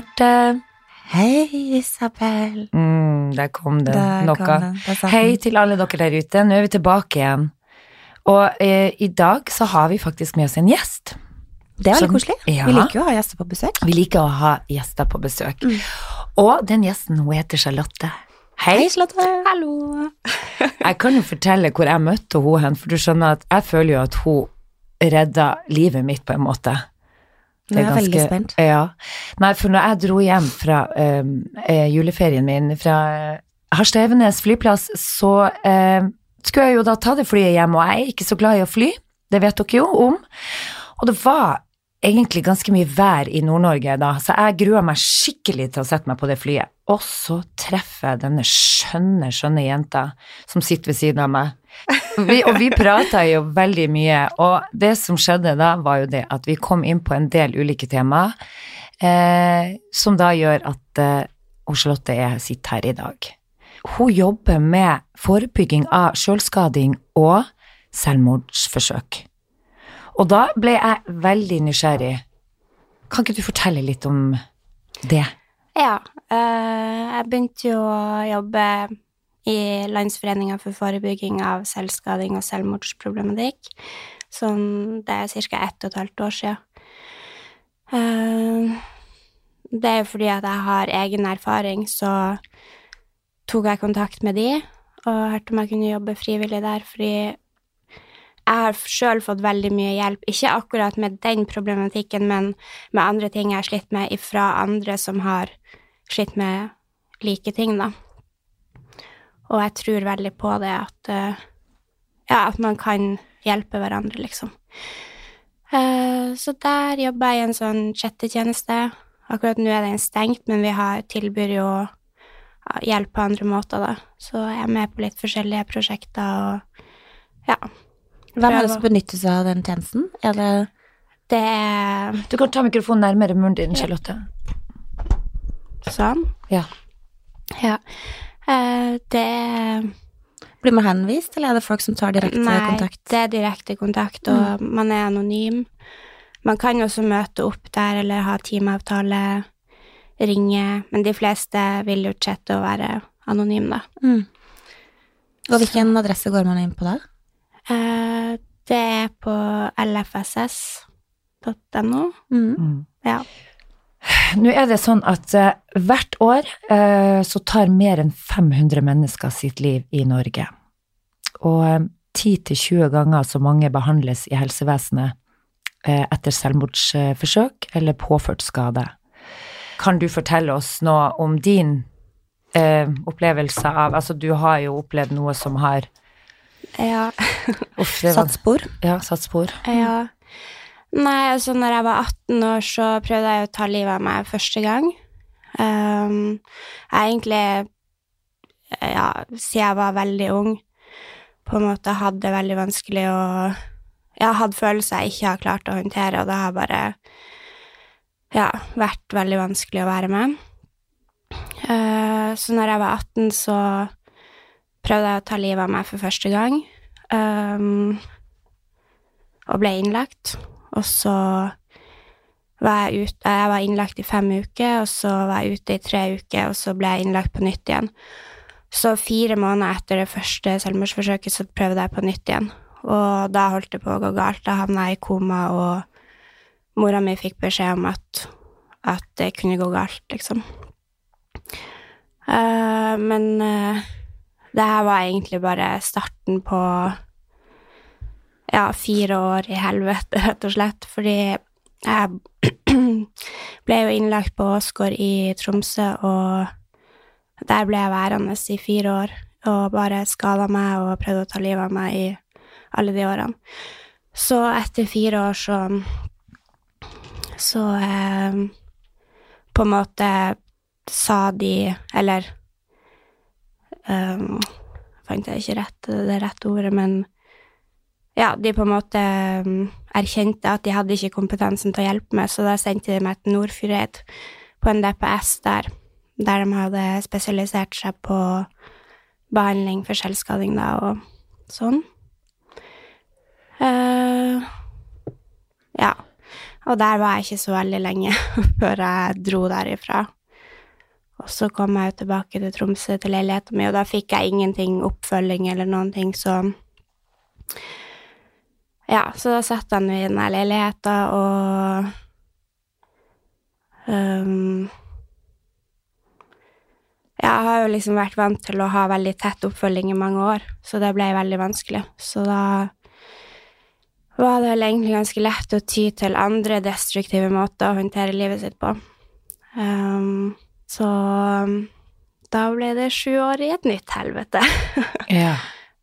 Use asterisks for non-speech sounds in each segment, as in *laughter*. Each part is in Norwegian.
Marte. Hei, Isabel. Mm, der kom den. Der noe. Hei til alle dere der ute. Nå er vi tilbake igjen. Og eh, i dag så har vi faktisk med oss en gjest. Det er veldig koselig. Ja. Vi liker jo å ha gjester på besøk. Vi liker å ha gjester på besøk. Mm. Og den gjesten, hun heter Charlotte. Hei. Charlotte. Hallo. Jeg kan jo fortelle hvor jeg møtte hun hen, for du skjønner at jeg føler jo at hun redda livet mitt på en måte. Nå er jeg veldig spent. Ja. Nei, for når jeg dro hjem fra eh, eh, juleferien min fra eh, Harstad-Evenes flyplass, så eh, skulle jeg jo da ta det flyet hjem, og jeg er ikke så glad i å fly, det vet dere jo om. Og det var egentlig ganske mye vær i Nord-Norge da, så jeg grua meg skikkelig til å sette meg på det flyet. Og så treffer jeg denne skjønne, skjønne jenta som sitter ved siden av meg. Vi, og vi prata jo veldig mye, og det som skjedde da, var jo det at vi kom inn på en del ulike temaer, eh, som da gjør at eh, Charlotte er, sitter her i dag. Hun jobber med forebygging av selvskading og selvmordsforsøk. Og da ble jeg veldig nysgjerrig. Kan ikke du fortelle litt om det? Ja, eh, jeg begynte jo å jobbe i Landsforeninga for forebygging av selvskading og selvmordsproblematikk. Sånn, det er ca. ett og et halvt år siden. Eh, det er jo fordi at jeg har egen erfaring, så tok jeg kontakt med de og hørte om jeg kunne jobbe frivillig der, fordi jeg har sjøl fått veldig mye hjelp, ikke akkurat med den problematikken, men med andre ting jeg har slitt med ifra andre som har slitt med like ting, da. Og jeg tror veldig på det at eh, Ja, at man kan hjelpe hverandre, liksom. Eh, så der jobber jeg i en sånn chattetjeneste. Akkurat nå er den stengt, men vi har, tilbyr jo hjelp på andre måter, da. Så jeg er med på litt forskjellige prosjekter og ja. Hvem er det som benytter seg av den tjenesten? Er det Det Du kan ta mikrofonen nærmere munnen din, Charlotte. sånn. Ja. Ja. Uh, det Blir man henvist, eller er det folk som tar direkte Nei, kontakt? det er direkte kontakt, og man er anonym. Man kan også møte opp der eller ha timeavtale, ringe, men de fleste vil jo chatte og være anonym, da. Mm. Og hvilken adresse går man inn på da? Eh, det er på lfss.no. Mm. Mm. Ja. Nå er det sånn at uh, hvert år uh, så tar mer enn 500 mennesker sitt liv i Norge. Og uh, 10-20 ganger så mange behandles i helsevesenet eh, etter selvmordsforsøk eller påført skade. Kan du fortelle oss noe om din eh, opplevelse av Altså, du har jo opplevd noe som har Ja. Uff, var, Satt spor? ja, satt spor. ja. Nei, altså, når jeg var 18 år, så prøvde jeg å ta livet av meg første gang. Um, jeg egentlig, ja, siden jeg var veldig ung, på en måte hadde det veldig vanskelig å Jeg hadde følelser jeg ikke har klart å håndtere, og det har bare ja, vært veldig vanskelig å være med. Uh, så når jeg var 18, så prøvde jeg å ta livet av meg for første gang. Um, og ble innlagt. Og så var jeg ute Jeg var innlagt i fem uker, og så var jeg ute i tre uker, og så ble jeg innlagt på nytt igjen. Så fire måneder etter det første selvmordsforsøket så prøvde jeg på nytt igjen. Og da holdt det på å gå galt. Da havna jeg i koma, og mora mi fikk beskjed om at, at det kunne gå galt, liksom. Uh, men eh, det her var egentlig bare starten på ja, fire år i helvete, rett og slett, fordi jeg *clears throat* ble jo innlagt på Åsgård i Tromsø, og der ble jeg værende i fire år og bare skada meg og prøvde å ta livet av meg i alle de årene. Så etter fire år så Så eh, på en måte sa de Eller um, Fant jeg ikke rett, det rette ordet, men ja, de på en måte um, erkjente at de hadde ikke kompetansen til å hjelpe meg, så da sendte de meg til Nordfjordeid på en DPS der, der de hadde spesialisert seg på behandling for selvskading da, og sånn. Uh, ja. Og der var jeg ikke så veldig lenge *laughs* før jeg dro derifra. Og så kom jeg jo tilbake til Tromsø, til leiligheten min, og da fikk jeg ingenting oppfølging eller noen ting, så Ja, så da satt han i den her leiligheten, og um, Jeg har jo liksom vært vant til å ha veldig tett oppfølging i mange år, så det ble veldig vanskelig. Så da var det vel egentlig ganske lett å ty til andre destruktive måter å håndtere livet sitt på. Um, så um, da ble det sju år i et nytt helvete. *laughs* Ja.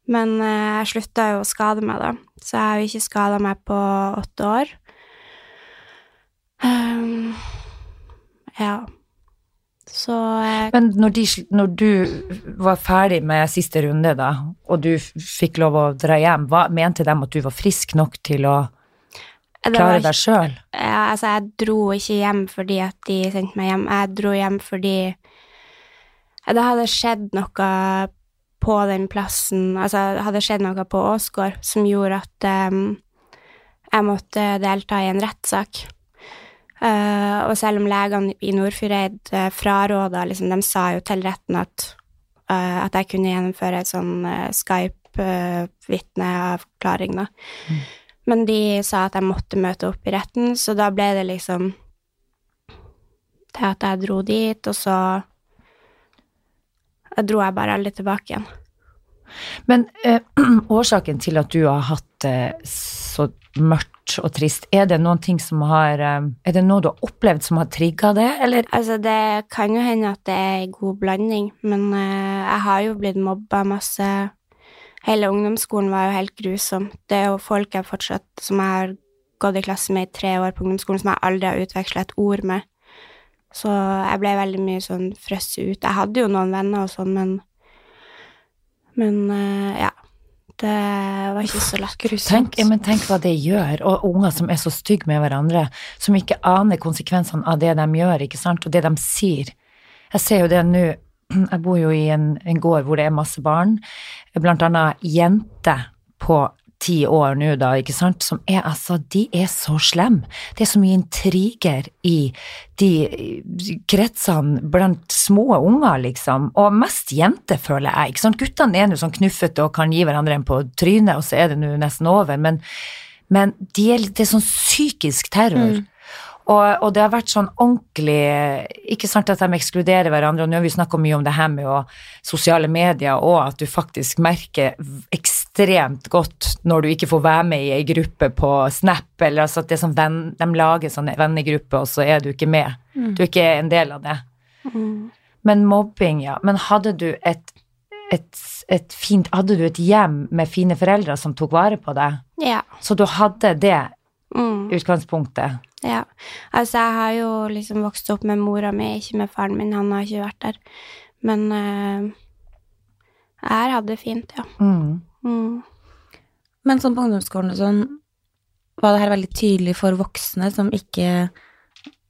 Men eh, jeg slutta jo å skade meg, da. Så jeg har jo ikke skada meg på åtte år. Um, ja. Så jeg... Men når, de, når du var ferdig med siste runde, da, og du fikk lov å dra hjem, hva mente de at du var frisk nok til å klare deg sjøl? Ja, altså, jeg dro ikke hjem fordi at de sendte meg hjem. Jeg dro hjem fordi det hadde skjedd noe på den plassen Altså, det hadde skjedd noe på Åsgård som gjorde at um, jeg måtte delta i en rettssak. Uh, og selv om legene i Nordfjordeid uh, fraråda liksom, De sa jo til retten at, uh, at jeg kunne gjennomføre et sånn uh, Skype-vitneavklaring, da. Men de sa at jeg måtte møte opp i retten, så da ble det liksom til at jeg dro dit, og så dro jeg bare aldri tilbake igjen. Men eh, *clears throat* årsaken til at du har hatt det så mørkt og trist, er det noen ting som har eh, Er det noe du har opplevd som har trigga det, eller? Altså, det kan jo hende at det er en god blanding, men eh, jeg har jo blitt mobba masse. Hele ungdomsskolen var jo helt grusom. Det er jo folk jeg fortsatt, som jeg har gått i klasse med i tre år på ungdomsskolen, som jeg aldri har utveksla et ord med. Så jeg ble veldig mye sånn frosset ut. Jeg hadde jo noen venner og sånn, men Men eh, ja. Det var ikke så lett. Tenk, ja, men tenk hva det gjør, og unger som er så stygge med hverandre, som ikke aner konsekvensene av det de gjør, ikke sant, og det de sier. Jeg ser jo det nå, *clears throat* jeg bor jo i en, en gård hvor det er masse barn, blant annet jenter på ti år nå da, ikke sant, som er altså, de er så slemme. Det er så mye intriger i de kretsene blant små unger, liksom, og mest jenter, føler jeg, ikke sant. Guttene er nå sånn knuffete og kan gi hverandre en på trynet, og så er det nå nesten over, men, men de er, det er sånn psykisk terror. Og, og det har vært sånn ordentlig Ikke sant at de ekskluderer hverandre, og nå har vi snakka mye om det her med sosiale medier, og at du faktisk merker ekstremt godt når du ikke får være med i ei gruppe på Snap, eller altså at det er sånn venn, de lager sånn vennegrupper, og så er du ikke med. Du er ikke en del av det. Men mobbing, ja. Men hadde du et, et, et fint Hadde du et hjem med fine foreldre som tok vare på deg? Ja. Så du hadde det Mm. utgangspunktet? Ja. Altså, jeg har jo liksom vokst opp med mora mi, ikke med faren min, han har ikke vært der. Men uh, jeg har hatt det fint, ja. Mm. Mm. Men sånn på ungdomsskolen og sånn, var det her veldig tydelig for voksne som ikke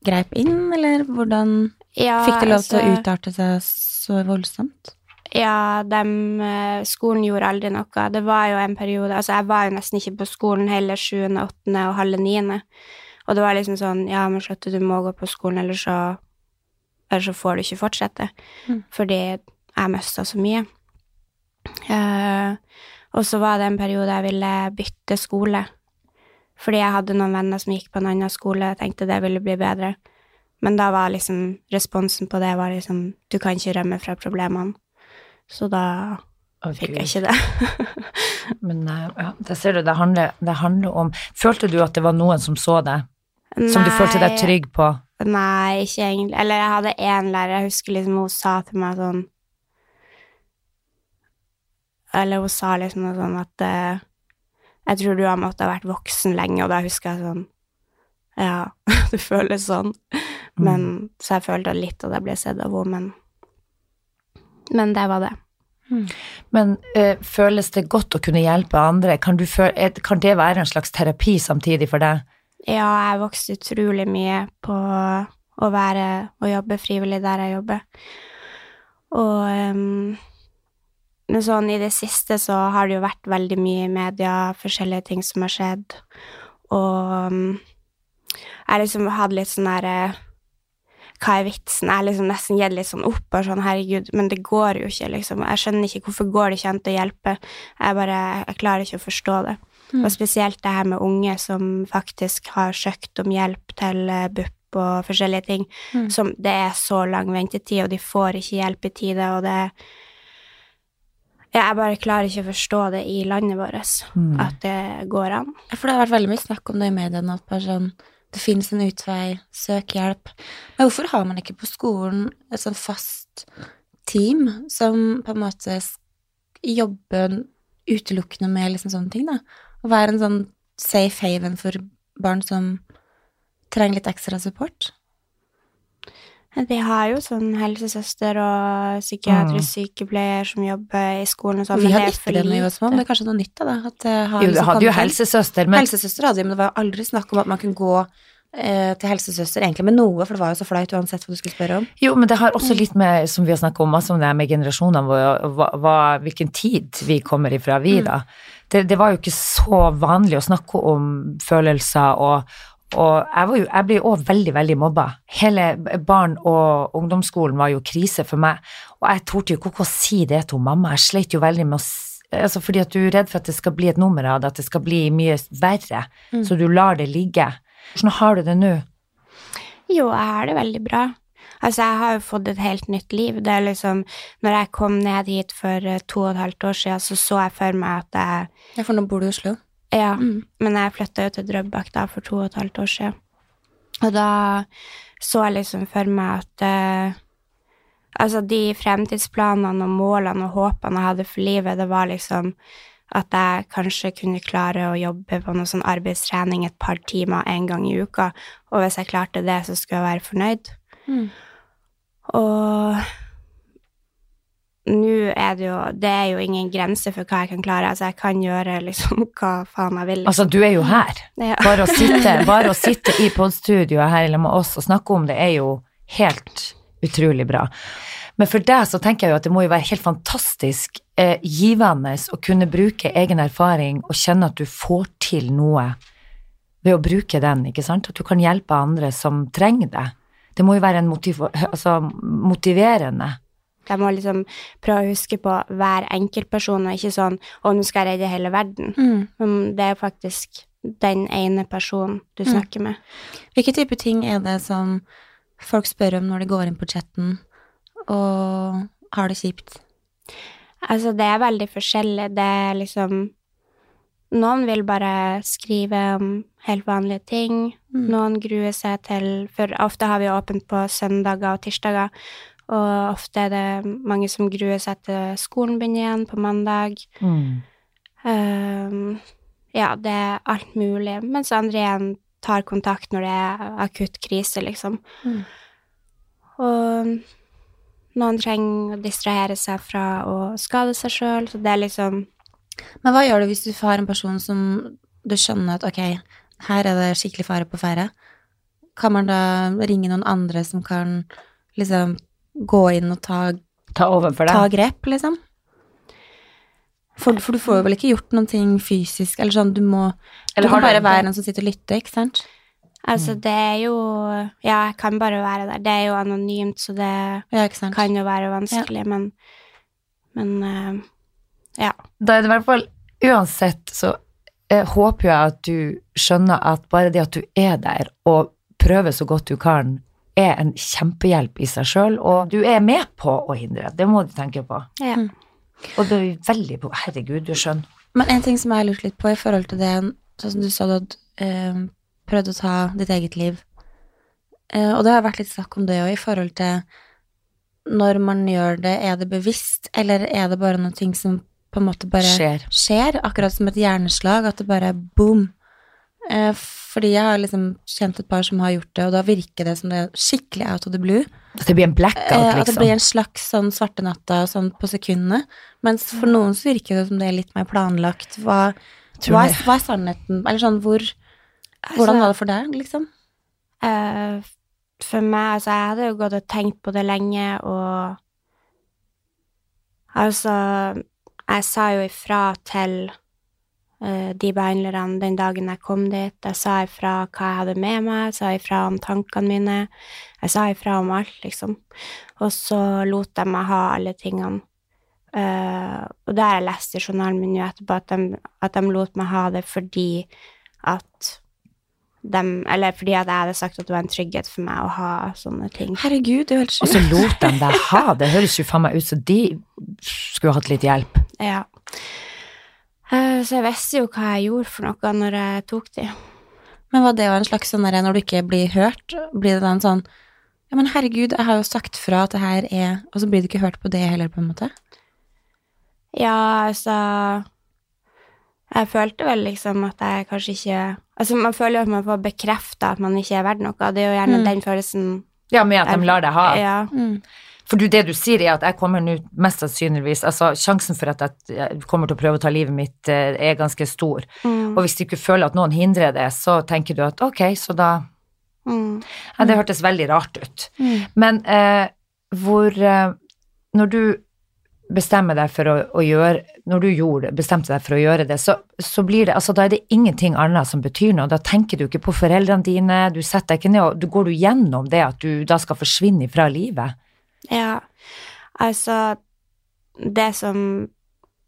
greip inn, eller hvordan Ja, Fikk det lov til å altså, utarte seg så voldsomt? Ja, dem, eh, skolen gjorde aldri noe. Det var jo en periode Altså, jeg var jo nesten ikke på skolen hele sjuende, åttende og halve niende. Og det var liksom sånn Ja, men slutt, du må gå på skolen, eller så eller så får du ikke fortsette. Mm. Fordi jeg mista så mye. Uh, og så var det en periode jeg ville bytte skole. Fordi jeg hadde noen venner som gikk på en annen skole, jeg tenkte det ville bli bedre. Men da var liksom responsen på det var liksom Du kan ikke rømme fra problemene. Så da oh, fikk jeg ikke det. *laughs* Men eh, ja, det ser du, det handler, det handler om Følte du at det var noen som så deg, som du følte deg trygg på? Nei, ikke egentlig. Eller jeg hadde én lærer, jeg husker liksom hun sa til meg sånn Eller hun sa liksom noe sånn at uh, Jeg tror du har måttet ha vært voksen lenge, og da husker jeg sånn Ja, *laughs* det føles sånn. Men, Så jeg følte litt at jeg ble sett av henne, men Men det var det. Men uh, føles det godt å kunne hjelpe andre? Kan, du føle, er- kan det være en slags terapi samtidig for deg? Ja, jeg vokste utrolig mye på å være og jobbe frivillig der jeg jobber. Og um, men sånn i det siste så har det jo vært veldig mye i media, forskjellige ting som har skjedd. Og um, Jeg liksom hadde litt sånn derre Hva er vitsen? Jeg liksom nesten gitt litt sånn opp. og sånn, herregud, men det går jo ikke, liksom. Jeg skjønner ikke hvorfor går det ikke an å hjelpe. Jeg bare Jeg klarer ikke å forstå det. Og spesielt det her med unge som faktisk har søkt om hjelp til eh, BUP og forskjellige ting. Mm. Som det er så lang ventetid, og de får ikke hjelp i tide, og det Jeg bare klarer ikke å forstå det i landet vårt, Mm. at det går an. For det har vært veldig mye snakk om det i mediene, at bare sånn det finnes en utvei, søk hjelp. Men hvorfor har man ikke på skolen et sånn fast team som på en måte jobber utelukkende med liksom sånne ting, da? Å være en sånn safe haven for barn som trenger litt ekstra support? Vi har jo sånn helsesøster og psykiatrisk sykepleier som jobber i skolen og sånn, Vi hadde ikke det da vi var små, men det er kanskje noe nytt av det? At det har Jo, liksom hadde jo helsesøster, men Helsesøster hadde vi, men det var aldri snakk om at man kunne gå til helsesøster egentlig med noe, for det var jo så flaut uansett hva du skulle spørre om. Jo, men det har også litt med, som vi har snakket om masse om det her med generasjonene våre, hva, hva, hvilken tid vi kommer ifra, vi da. Det, det var jo ikke så vanlig å snakke om følelser, og, og jeg, var jo, jeg ble jo òg veldig, veldig mobba. Hele barn- og ungdomsskolen var jo krise for meg, og jeg torde jo ikke å si det til mamma. Jeg sleit jo veldig med å Altså fordi at du er redd for at det skal bli et nummer av det, at det skal bli mye verre, så du lar det ligge. Hvordan har du det nå? Jo, jeg har det veldig bra. Altså, jeg har jo fått et helt nytt liv. Det er liksom, når jeg kom ned hit for eh, to og et halvt år siden, så så jeg for meg at jeg Ja, for nå bor du i Oslo. Ja, Mm. men jeg flytta jo til Drøbak da for to og et halvt år siden. Og da så jeg liksom for meg at uh, Altså, de fremtidsplanene og målene og håpene jeg hadde for livet, det var liksom at jeg kanskje kunne klare å jobbe på noe sånn arbeidstrening et par timer en gang i uka, og hvis jeg klarte det, så skulle jeg være fornøyd. Mm. Og nå er det jo Det er jo ingen grense for hva jeg kan klare. Altså, jeg kan gjøre liksom hva faen jeg vil. Altså, Liksom. du er jo her. Ja. Bare å sitte, *laughs* bare å sitte i podstudioet her sammen med oss og snakke om det, er jo helt utrolig bra. Men for deg så tenker jeg jo at det må jo være helt fantastisk eh, givende å kunne bruke egen erfaring og kjenne at du får til noe ved å bruke den, ikke sant? At du kan hjelpe andre som trenger det. Det må jo være en motiv altså, motiverende. Jeg må liksom prøve å huske på hver enkeltperson, og ikke sånn 'Å, nå skal jeg redde hele verden'. Mm. Det er faktisk den ene personen du Mm. snakker med. Hvilke type ting er det som folk spør om når de går inn på chatten og har det kjipt? Altså, det er veldig forskjellig. Det er liksom Noen vil bare skrive om helt vanlige ting. Mm. Noen gruer seg til For ofte har vi åpent på søndager og tirsdager. Og ofte er det mange som gruer seg til skolen begynner igjen på mandag. Mm. Um, ja, det er alt mulig. Mens andre igjen tar kontakt når det er akutt krise, liksom. Mm. Og noen trenger å distrahere seg fra å skade seg sjøl, så det er liksom Men hva gjør du hvis du har en person som du skjønner at ok, her er det skikkelig fare på ferde? Kan man da ringe noen andre som kan liksom gå inn og ta, Ta over for ta grep, liksom? For, for du får jo vel ikke gjort noen ting fysisk, eller sånn, du må Eller Du kan bare være en som sitter og lytter, ikke sant? Altså, Mm. det er jo Ja, jeg kan bare være der. Det er jo anonymt, så det Ja, ikke sant? kan jo være vanskelig, men Men uh, ja. Da er det i hvert fall Uansett så jeg håper jeg at du skjønner at bare det at du er der og prøver så godt du kan, er en kjempehjelp i seg sjøl, og du er med på å hindre. Det må du tenke på. ja. Mm. Og det er veldig på Herregud, du skjønner. Men en ting som jeg har lurt litt på i forhold til det, sånn som du sa at eh, prøvd å ta ditt eget liv, eh, og det har vært litt snakk om det òg, i forhold til når man gjør det, er det bevisst, eller er det bare noen ting som på en måte bare Skjer. skjer, akkurat som et hjerneslag, at det bare er boom. Eh, fordi jeg har liksom kjent et par som har gjort det, og da virker det som det er skikkelig out of the blue. At det blir en blackout, liksom? at det liksom. blir en slags sånn svarte natta sånn på sekundene. Mens for noen så virker det som det er litt mer planlagt. Hva, hva, er, hva er sannheten? Eller sånn, hvor Hvordan var det for deg, liksom? Eh, for meg, altså, jeg hadde jo gått og tenkt på det lenge, og Altså, jeg sa jo ifra til uh, de behandlerne den dagen jeg kom dit. Jeg sa ifra hva jeg hadde med meg, jeg sa ifra om tankene mine. Jeg sa ifra om alt, liksom. Og så lot de meg ha alle tingene. Uh, og det har jeg lest i journalen min jo etterpå, at de, at de lot meg ha det fordi at de, Eller fordi at jeg hadde sagt at det var en trygghet for meg å ha sånne ting. Herregud, det Og så lot de deg ha det. Høres jo faen meg ut som de skulle hatt litt hjelp. Ja. Eh, så jeg visste jo hva jeg gjorde for noe når jeg tok de. Men var det jo en slags sånn derre når du ikke blir hørt, blir det da en sånn Ja, men herregud, jeg har jo sagt fra at det her er Og så blir du ikke hørt på det heller, på en måte? Ja, altså Jeg følte vel liksom at jeg kanskje ikke Altså, man føler jo at man får bekrefta at man ikke er verdt noe. Det er jo gjerne Mm. den følelsen Ja, med at de lar deg ha. Ja. Mm. For du, det du sier er at jeg kommer nå mest sannsynligvis Altså, sjansen for at jeg kommer til å prøve å ta livet mitt, eh, er ganske stor. Mm. Og hvis du ikke føler at noen hindrer det, så tenker du at ok, så da Mm. Ja, det hørtes veldig rart ut. Mm. Men eh, hvor eh, Når du bestemmer deg for å, å gjøre Når du gjorde, bestemte deg for å gjøre det, så, så blir det Altså, da er det ingenting annet som betyr noe. Da tenker du ikke på foreldrene dine, du setter deg ikke ned og du går du gjennom det at du da skal forsvinne fra livet. Ja, altså Det som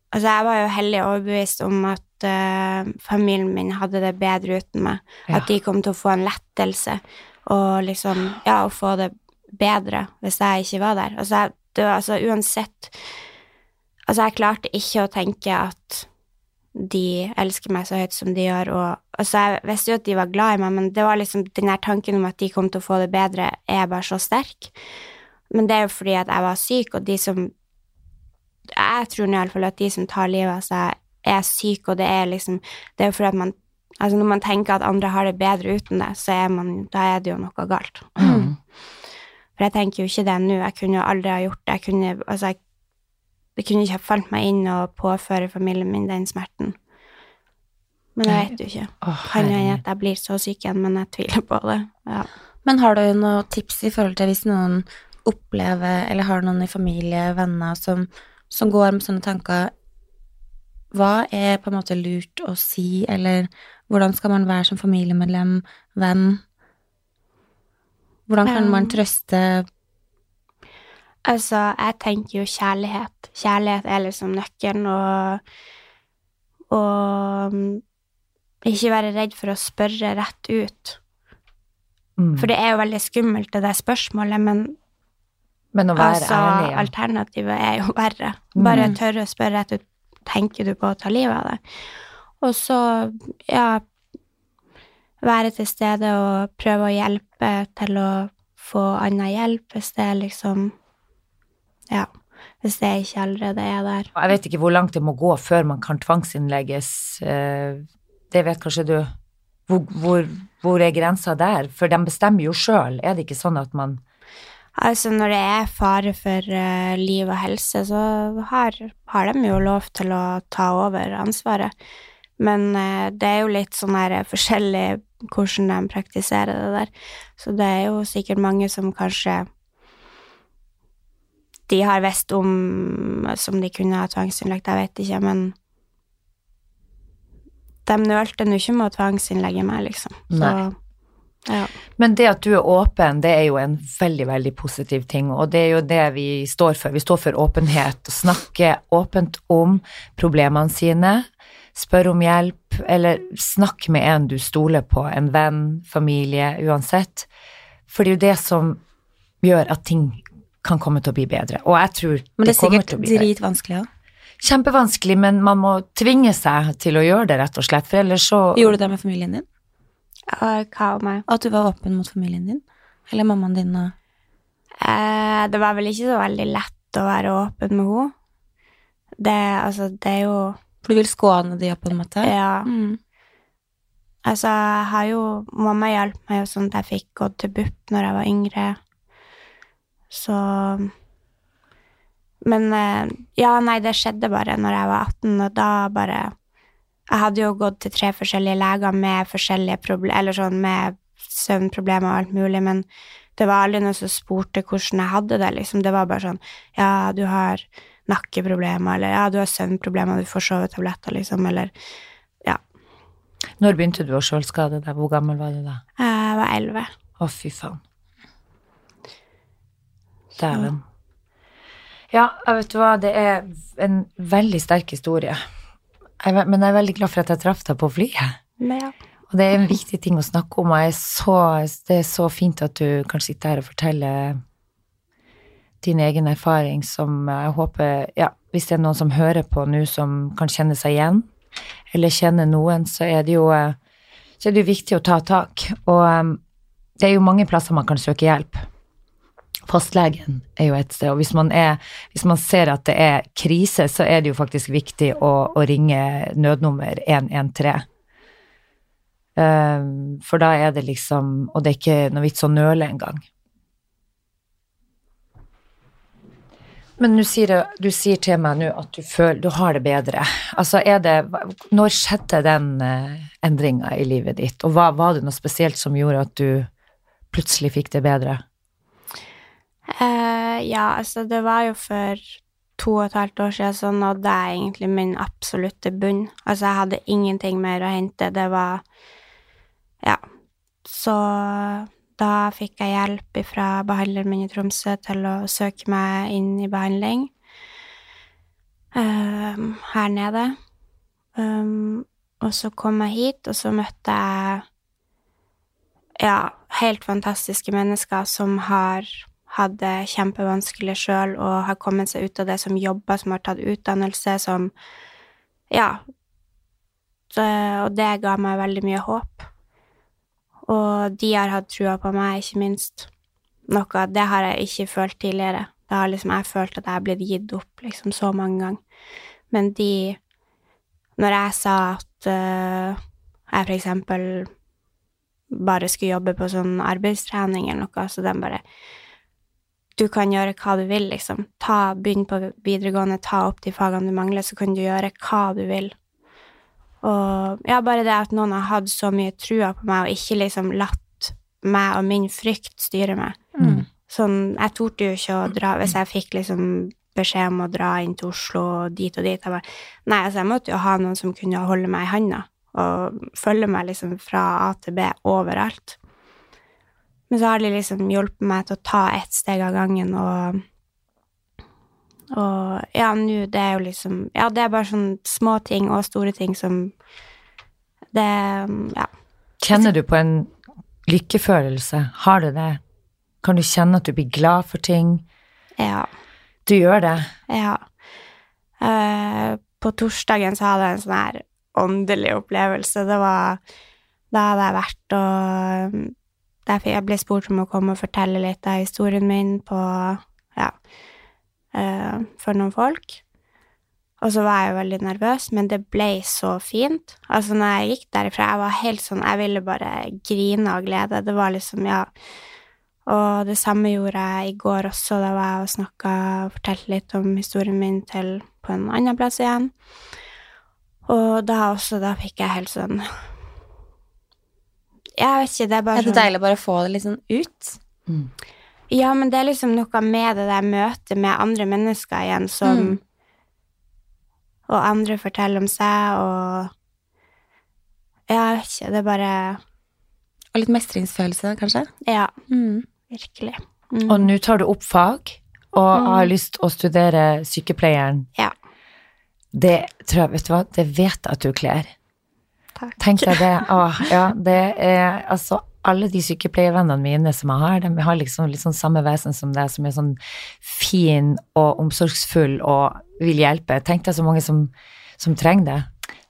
Altså, jeg var jo hellig overbevist om at uh, familien min hadde det bedre uten meg. Ja. At de kom til å få en lettelse og liksom Ja, å få det bedre hvis jeg ikke var der. Altså, det var altså uansett Altså, jeg klarte ikke å tenke at de elsker meg så høyt som de gjør, og altså, jeg visste jo at de var glad i meg, men det var liksom den der tanken om at de kom til å få det bedre, er bare så sterk. Men det er jo fordi at jeg var syk, og de som Jeg tror nå iallfall at de som tar livet av seg, er syke, og det er liksom Det er jo fordi at man Altså, når man tenker at andre har det bedre uten det, så er man Da er det jo noe galt. Mm. For jeg tenker jo ikke det nå. Jeg kunne jo aldri ha gjort det. Jeg kunne Altså, jeg det kunne ikke ha falt meg inn og påføre familien min den smerten. Men jeg vet jo ikke. Kan jo hende at jeg blir så syk igjen, men jeg tviler på det. Ja. Men har du noen tips i forhold til hvis noen opplever, eller har noen i familie, venner, som, som går med sånne tanker Hva er på en måte lurt å si, eller hvordan skal man være som familiemedlem, venn? Hvordan kan man trøste Altså, jeg tenker jo kjærlighet. Kjærlighet er liksom nøkkelen, og Og mm, ikke være redd for å spørre rett ut. Mm. For det er jo veldig skummelt, det der spørsmålet, men Men å være altså, ærlig. Ja. alternativet er jo *laughs* verre. Bare Mm. tørre å spørre rett ut. Tenker du på å ta livet av deg? Og så, ja Være til stede og prøve å hjelpe til å få annen hjelp hvis det er liksom Ja. Hvis det ikke allerede er der. Jeg vet ikke hvor langt det må gå før man kan tvangsinnlegges. eh, Det vet kanskje du. Hvor, hvor, hvor er grensa der? For de bestemmer jo sjøl. Er det ikke sånn at man Altså, når det er fare for uh, liv og helse, så har, har de jo lov til å ta over ansvaret. Men uh, det er jo litt sånn her forskjellig hvordan de praktiserer det der. Så det er jo sikkert mange som kanskje de har visst om som de kunne ha tvangsinnlagt, jeg vet ikke, men de nølte nå ikke med å tvangsinnlegge meg, liksom. Så, ja. Men det at du er åpen, det er jo en veldig, veldig positiv ting, og det er jo det vi står for. Vi står for åpenhet, å snakke åpent om problemene sine, spør om hjelp, eller snakk med en du stoler på, en venn, familie, uansett. For det er jo det som gjør at ting kan komme til å bli bedre. Og jeg tror Men det det kommer til å bli bedre. Men det er sikkert dritvanskelig òg. Kjempevanskelig, men man må tvinge seg til å gjøre det, rett og slett, for ellers så Gjorde du det med familien din? Uh, hva om meg? At du var åpen mot familien din? Eller mammaen din og uh, det var vel ikke så veldig lett å være åpen med henne. Det, altså, det er jo For du vil skåne de på en måte? Ja. Mm. Altså, jeg har jo Mamma hjalp meg jo sånn at jeg fikk gått til BUP når jeg var yngre. Så Men eh, ja, nei, det skjedde bare når jeg var 18, og da bare Jeg hadde jo gått til tre forskjellige leger med forskjellige problemer, eller sånn med søvnproblemer og alt mulig, men det var aldri noen som spurte hvordan jeg hadde det, liksom. Det var bare sånn Ja, du har nakkeproblemer, eller ja, du har søvnproblemer, du får sovetabletter, liksom, eller ja. Når begynte du å sjølskade deg? Hvor gammel var du da? Jeg var elleve. Å, fy faen. Dæven. Ja, vet du hva, det er en veldig sterk historie. Men jeg er veldig glad for at jeg traff deg på flyet. Men ja. Og det er en viktig ting å snakke om, og jeg er så, det er så fint at du kan sitte her og fortelle din egen erfaring, som jeg håper Ja, hvis det er noen som hører på nå som kan kjenne seg igjen, eller kjenne noen, så er det jo eh, så er det jo viktig å ta tak. Og eh, det er jo mange plasser man kan søke hjelp. Fastlegen er jo et sted, og hvis man, er, hvis man ser at det er krise, så er det jo faktisk viktig å, å ringe nødnummer 113. Um, for da er det liksom Og det er ikke noe vits å nøle engang. Men du sier, du sier til meg nå at du føler du har det bedre. Altså er det Når skjedde den uh, endringa i livet ditt, og hva, var det noe spesielt som gjorde at du plutselig fikk det bedre? Eh, ja, altså, det var jo for to og et halvt år siden så nådde jeg egentlig min absolutte bunn. Altså, jeg hadde ingenting mer å hente. Det var Ja. Så da fikk jeg hjelp fra behandleren min i Tromsø til å søke meg inn i behandling ehm, her nede. Um, og så kom jeg hit, og så møtte jeg ja, helt fantastiske mennesker som har hatt det kjempevanskelig sjøl og har kommet seg ut av det, som jobber, som har tatt utdannelse, som Ja. Så, og det ga meg veldig mye håp. Og de har hatt trua på meg, ikke minst. Noe Det har jeg ikke følt tidligere. Da har liksom jeg følt at jeg har blitt gitt opp liksom så mange ganger. Men de Når jeg sa at uh, jeg for eksempel bare skulle jobbe på sånn arbeidstrening eller noe, så den bare Du kan gjøre hva du vil, liksom. Ta, Begynn på videregående, ta opp de fagene du mangler, så kan du gjøre hva du vil. Og ja, bare det at noen har hatt så mye trua på meg, og ikke liksom latt meg og min frykt styre meg. Mm. Sånn, jeg torde jo ikke å dra hvis jeg fikk liksom beskjed om å dra inn til Oslo og dit og dit. Jeg bare, nei, altså, jeg måtte jo ha noen som kunne holde meg i handa og følge meg liksom fra A til B overalt. Men så har de liksom hjulpet meg til å ta ett steg av gangen, og Og ja, nå det er jo liksom Ja, det er bare sånn små ting og store ting som Det Ja. Kjenner du på en lykkefølelse? Har du det? Kan du kjenne at du blir glad for ting? Ja. Du gjør det? Ja. Uh, på torsdagen så hadde jeg en sånn her åndelig opplevelse. Det var Da hadde jeg vært og Derfor jeg ble spurt om å komme og fortelle litt av historien min på Ja. uh, for noen folk. Og så var jeg jo veldig nervøs, men det ble så fint. Altså, når jeg gikk derifra, jeg var helt sånn Jeg ville bare grine av glede. Det var liksom, ja og det samme gjorde jeg i går også, da var jeg og snakka og fortalte litt om historien min til på en annen plass igjen. Og da også, da fikk jeg helt sånn Jeg vet ikke, det er bare Er det sånn deilig å bare få det liksom ut? Ja, men det er liksom noe med det der møtet med andre mennesker igjen som Mm. Og andre forteller om seg, og Ja, jeg vet ikke, det er bare Og litt mestringsfølelse, kanskje? Ja, Mm. virkelig. Mm. Og nå tar du opp fag, og har lyst å studere sykepleieren. Ja. Det tror jeg, vet du hva, det vet jeg at du kler. Takk. Tenk deg det. Åh, ja, det er altså alle de sykepleiervennene mine som jeg har, de har liksom litt sånn samme vesen som deg, som er sånn fin og omsorgsfull og vil hjelpe. Tenk deg så mange som, som trenger det.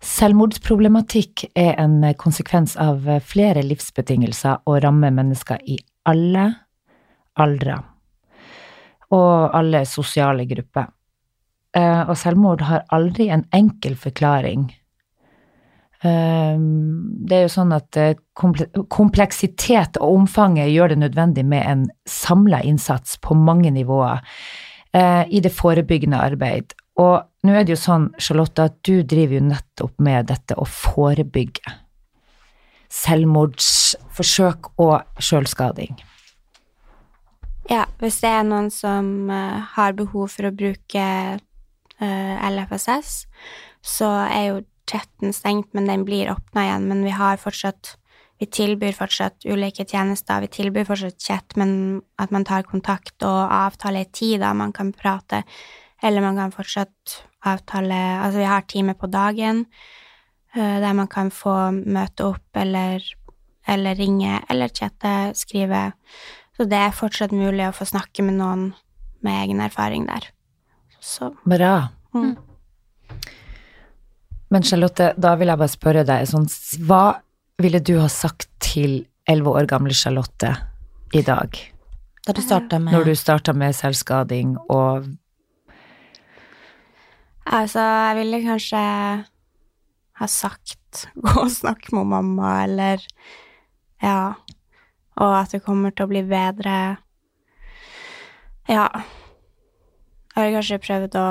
Selvmordsproblematikk er en konsekvens av flere livsbetingelser og rammer mennesker i alle aldre og alle sosiale grupper. Eh, Og selvmord har aldri en enkel forklaring. Um, Det er jo sånn at eh, kompleksitet og omfanget gjør det nødvendig med en samla innsats på mange nivåer eh, i det forebyggende arbeid. Og nå er det jo sånn, Charlotte, at du driver jo nettopp med dette å forebygge selvmordsforsøk og sjølskading. Ja, hvis det er noen som eh, har behov for å bruke LFSS, så er jo chatten stengt, men den blir åpna igjen. Men vi har fortsatt Vi tilbyr fortsatt ulike tjenester. Vi tilbyr fortsatt chat, men at man tar kontakt og avtaler tid da man kan prate. Eller man kan fortsatt avtale Altså, vi har time på dagen eh, der man kan få møte opp eller, eller ringe eller chatte, skrive. Så det er fortsatt mulig å få snakke med noen med egen erfaring der. Så Bra. mm. Men Charlotte, da vil jeg bare spørre deg, sånn, hva ville du ha sagt til elleve år gamle Charlotte i dag, Da du starta med når du starta med selvskading og Altså, jeg ville kanskje ha sagt *laughs* gå og snakk med mamma, eller Ja. Og at det kommer til å bli bedre. Ja. Jeg har kanskje prøvd å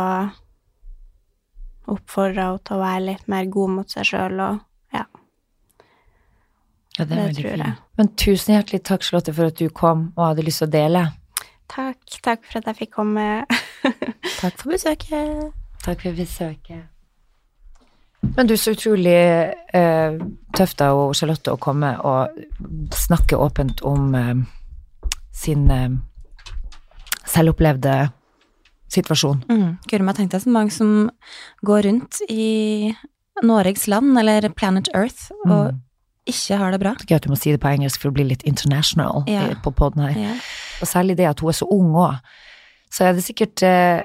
oppfordre henne til å være litt mer god mot seg sjøl, og ja. Ja, det er Det veldig tror fint. Men tusen hjertelig takk, Charlotte, for at du kom og hadde lyst til å dele. Takk. Takk for at jeg fikk komme. *laughs* Takk for besøket. Takk for besøket. Men du, så utrolig eh, tøft av Charlotte å komme og snakke åpent om eh, sin eh, selvopplevde situasjon. Mm. Guri meg tenkte jeg så mange som går rundt i Noregs land, eller Planet Earth, og Mm. ikke har det bra. Gøy at du må si det på engelsk for å bli litt international Ja. eh, på poden her. Ja. Og særlig det at hun er så ung òg. Så er det sikkert eh,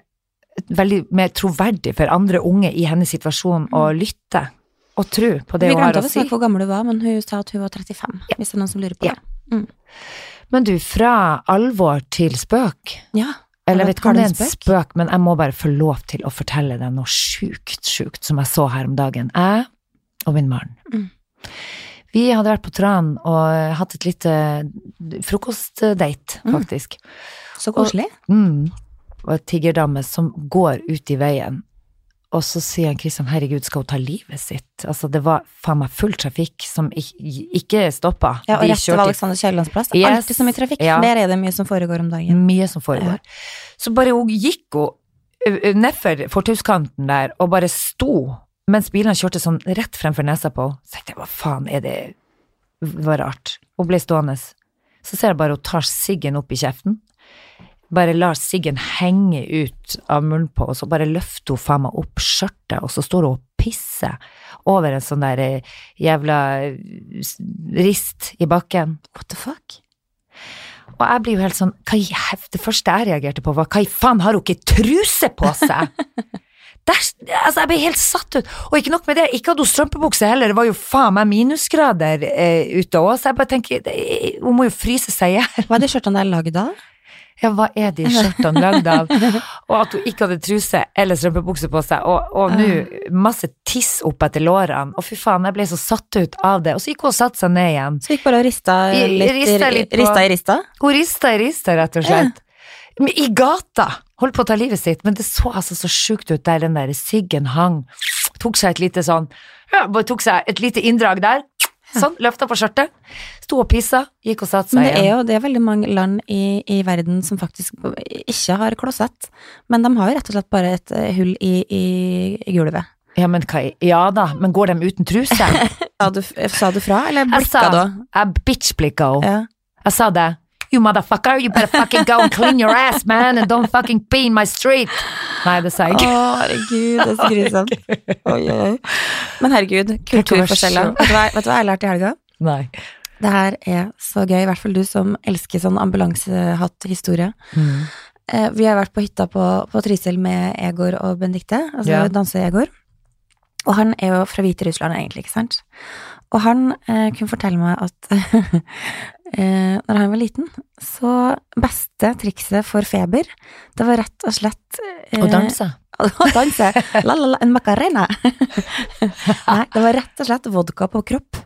veldig mer troverdig for andre unge i hennes situasjon å lytte og tro på det Vi hun har glemte å å si. snakke hvor gammel du var, men hun sa at hun var 35, hvis det er noen som lurer på Ja. det. Men du, fra alvor til spøk. Ja. Eller jeg vet ikke om det er en spøk? men jeg må bare få lov til å fortelle deg noe sjukt, sjukt som jeg så her om dagen. Jeg og min mann. Mm. Vi hadde vært på Tran og hatt et lite frokostdate, Mm. faktisk. Så koselig. Mm. Og et tiggerdame som går ut i veien. Og så sier han Kristian, herregud, skal hun ta livet sitt? Altså, det var faen meg full trafikk som ikke, ikke stoppa. Ja, og De rett til Alexander Kiellands plass. Yes. Alltid så mye trafikk. Ja. Der er det mye som foregår om dagen. Mye som foregår. Så bare hun gikk hun nedfor fortauskanten der og bare sto mens bilene kjørte sånn rett fremfor nesa på henne. Så tenkte jeg, hva faen er det? Det var rart. Hun ble stående. Så ser jeg bare hun tar siggen opp i kjeften. Bare lar siggen henge ut av munnen på, og så bare løfter hun faen meg opp skjørtet, og så står hun og pisser over en sånn der eh, jævla eh, rist i bakken. What the fuck? Og jeg blir jo helt sånn Det første jeg reagerte på, var hva i faen, har hun ikke truse på seg? *laughs* Der, altså, jeg ble helt satt ut. Og ikke nok med det, ikke hadde hun strømpebukse heller, det var jo faen meg minusgrader eh, ute òg, så jeg bare tenker hun må jo fryse seg i hjel. Hva er de skjørtene der lagd av? Ja, hva er de skjørtene lagd av? Og at hun ikke hadde truse eller strømpebukse på seg, og, og nå masse tiss opp etter lårene. Og fy faen, jeg ble så satt ut av det. Og så gikk hun og satte seg ned igjen. Så gikk bare og rista litt, rista litt på- rista i rista? Hun rista i rista, rett og slett. Ja. I gata! Holdt på å ta livet sitt, men det så altså så sjukt ut der den der siggen hang. Tok seg et lite sånn ja, tok seg et lite inndrag der. Sånn, løfta på skjørtet. Sto og pissa, gikk og satte Men seg det er jo det er veldig mange land i, i verden som faktisk ikke har klosett, men de har jo rett og slett bare et eh, hull i, i, i gulvet. Ja, men hva Ja da, men går de uten truse? *laughs* Sa du, sa du fra, eller blikka du? Jeg bitch-blikka henne. Ja. Jeg sa det. You motherfucker, you better fucking go and clean your ass, man, and don't fucking pee in my street. Nei, det sa jeg Å, herregud, det er så grusomt. *laughs* Oi, oi, oi. Men herregud, kulturforskjeller. Vet du hva, vet du hva jeg lærte i helga? Nei. Det her er så gøy, i hvert fall du som elsker sånn ambulansehatt-historie. Mm. Eh, vi har vært på hytta på, på Trysil med Egor og Benedicte, altså Ja. danse-Egor. Og han er jo fra Hviterussland, egentlig, ikke sant? Og han eh, kunne fortelle meg at *laughs* eh, når han var liten, så beste trikset for feber, det var rett og slett eh, Og danse. *laughs* å danse. La, la, la, en macarena. *laughs* Nei, det var rett og slett vodka på kropp.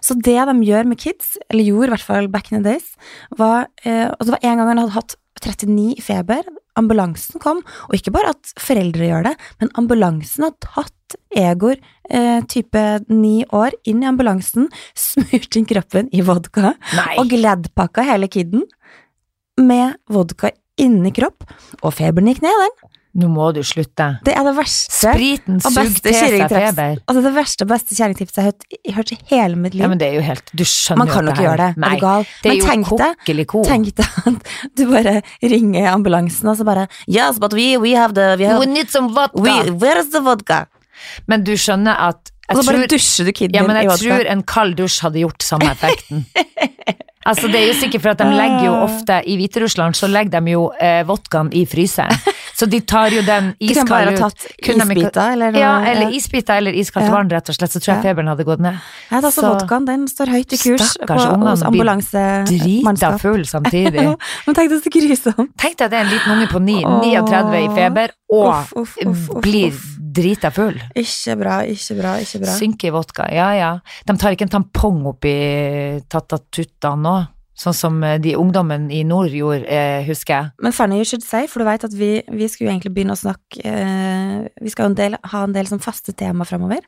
Så det de gjør med kids, eller gjorde i hvert fall back in the days, var eh, Og det var en gang han hadde hatt 39 i feber. Ambulansen kom, og ikke bare at foreldre gjør det, men ambulansen har tatt Egor, eh, type ni år, inn i ambulansen, *laughs* smurt inn kroppen i vodka, Nei. og gladpakka hele kiden med vodka inni kropp, og feberen gikk ned, den. Nå må du slutte. Det er det verste Spriten suger til seg feber. Altså det verste og beste kjerringtipset jeg har hørt, jeg har hørt i hele mitt liv. Ja, men det er jo helt Du skjønner Man kan jo ikke gjøre det. Nei, er du gal? det er Men jo deg, ko. tenk deg at du bare ringer ambulansen, og så bare Yes, but we, we have the we have, We need some vodka. we, Where is the vodka? Men du skjønner at Og så bare tror, dusjer du kiden ja, men din i jeg tror en kald dusj hadde gjort samme effekten. *laughs* Altså Det er jo sikkert for at de legger jo ofte I Hviterussland så legger de jo eh, vodkaen i fryseren. Så de tar jo den *laughs* iskald ut. tatt Kunne de ikke- isbiter, eller noe. Ja, eller isbiter eller iskaldt Ja. vann, rett og slett. Så tror jeg feberen hadde gått ned. Ja, altså, Så- vodkaen den står høyt i kurs Stakkars på, hos ambulansemannskap. Drita full samtidig. *laughs* Men tenk deg så grusomt. Tenk deg at det er en liten unge på 9, 39 i feber og Uff, uff, uff, blir drita full. Ikke bra, ikke bra, ikke bra. Synker i vodka, ja ja. De tar ikke en tampong oppi tattatutta nå, sånn som eh, de ungdommen i nord gjorde, eh, husker jeg. Men funny you should say, for du vet at vi, vi skulle egentlig begynne å snakke eh, Vi skal jo en del, ha en del sånn faste tema framover.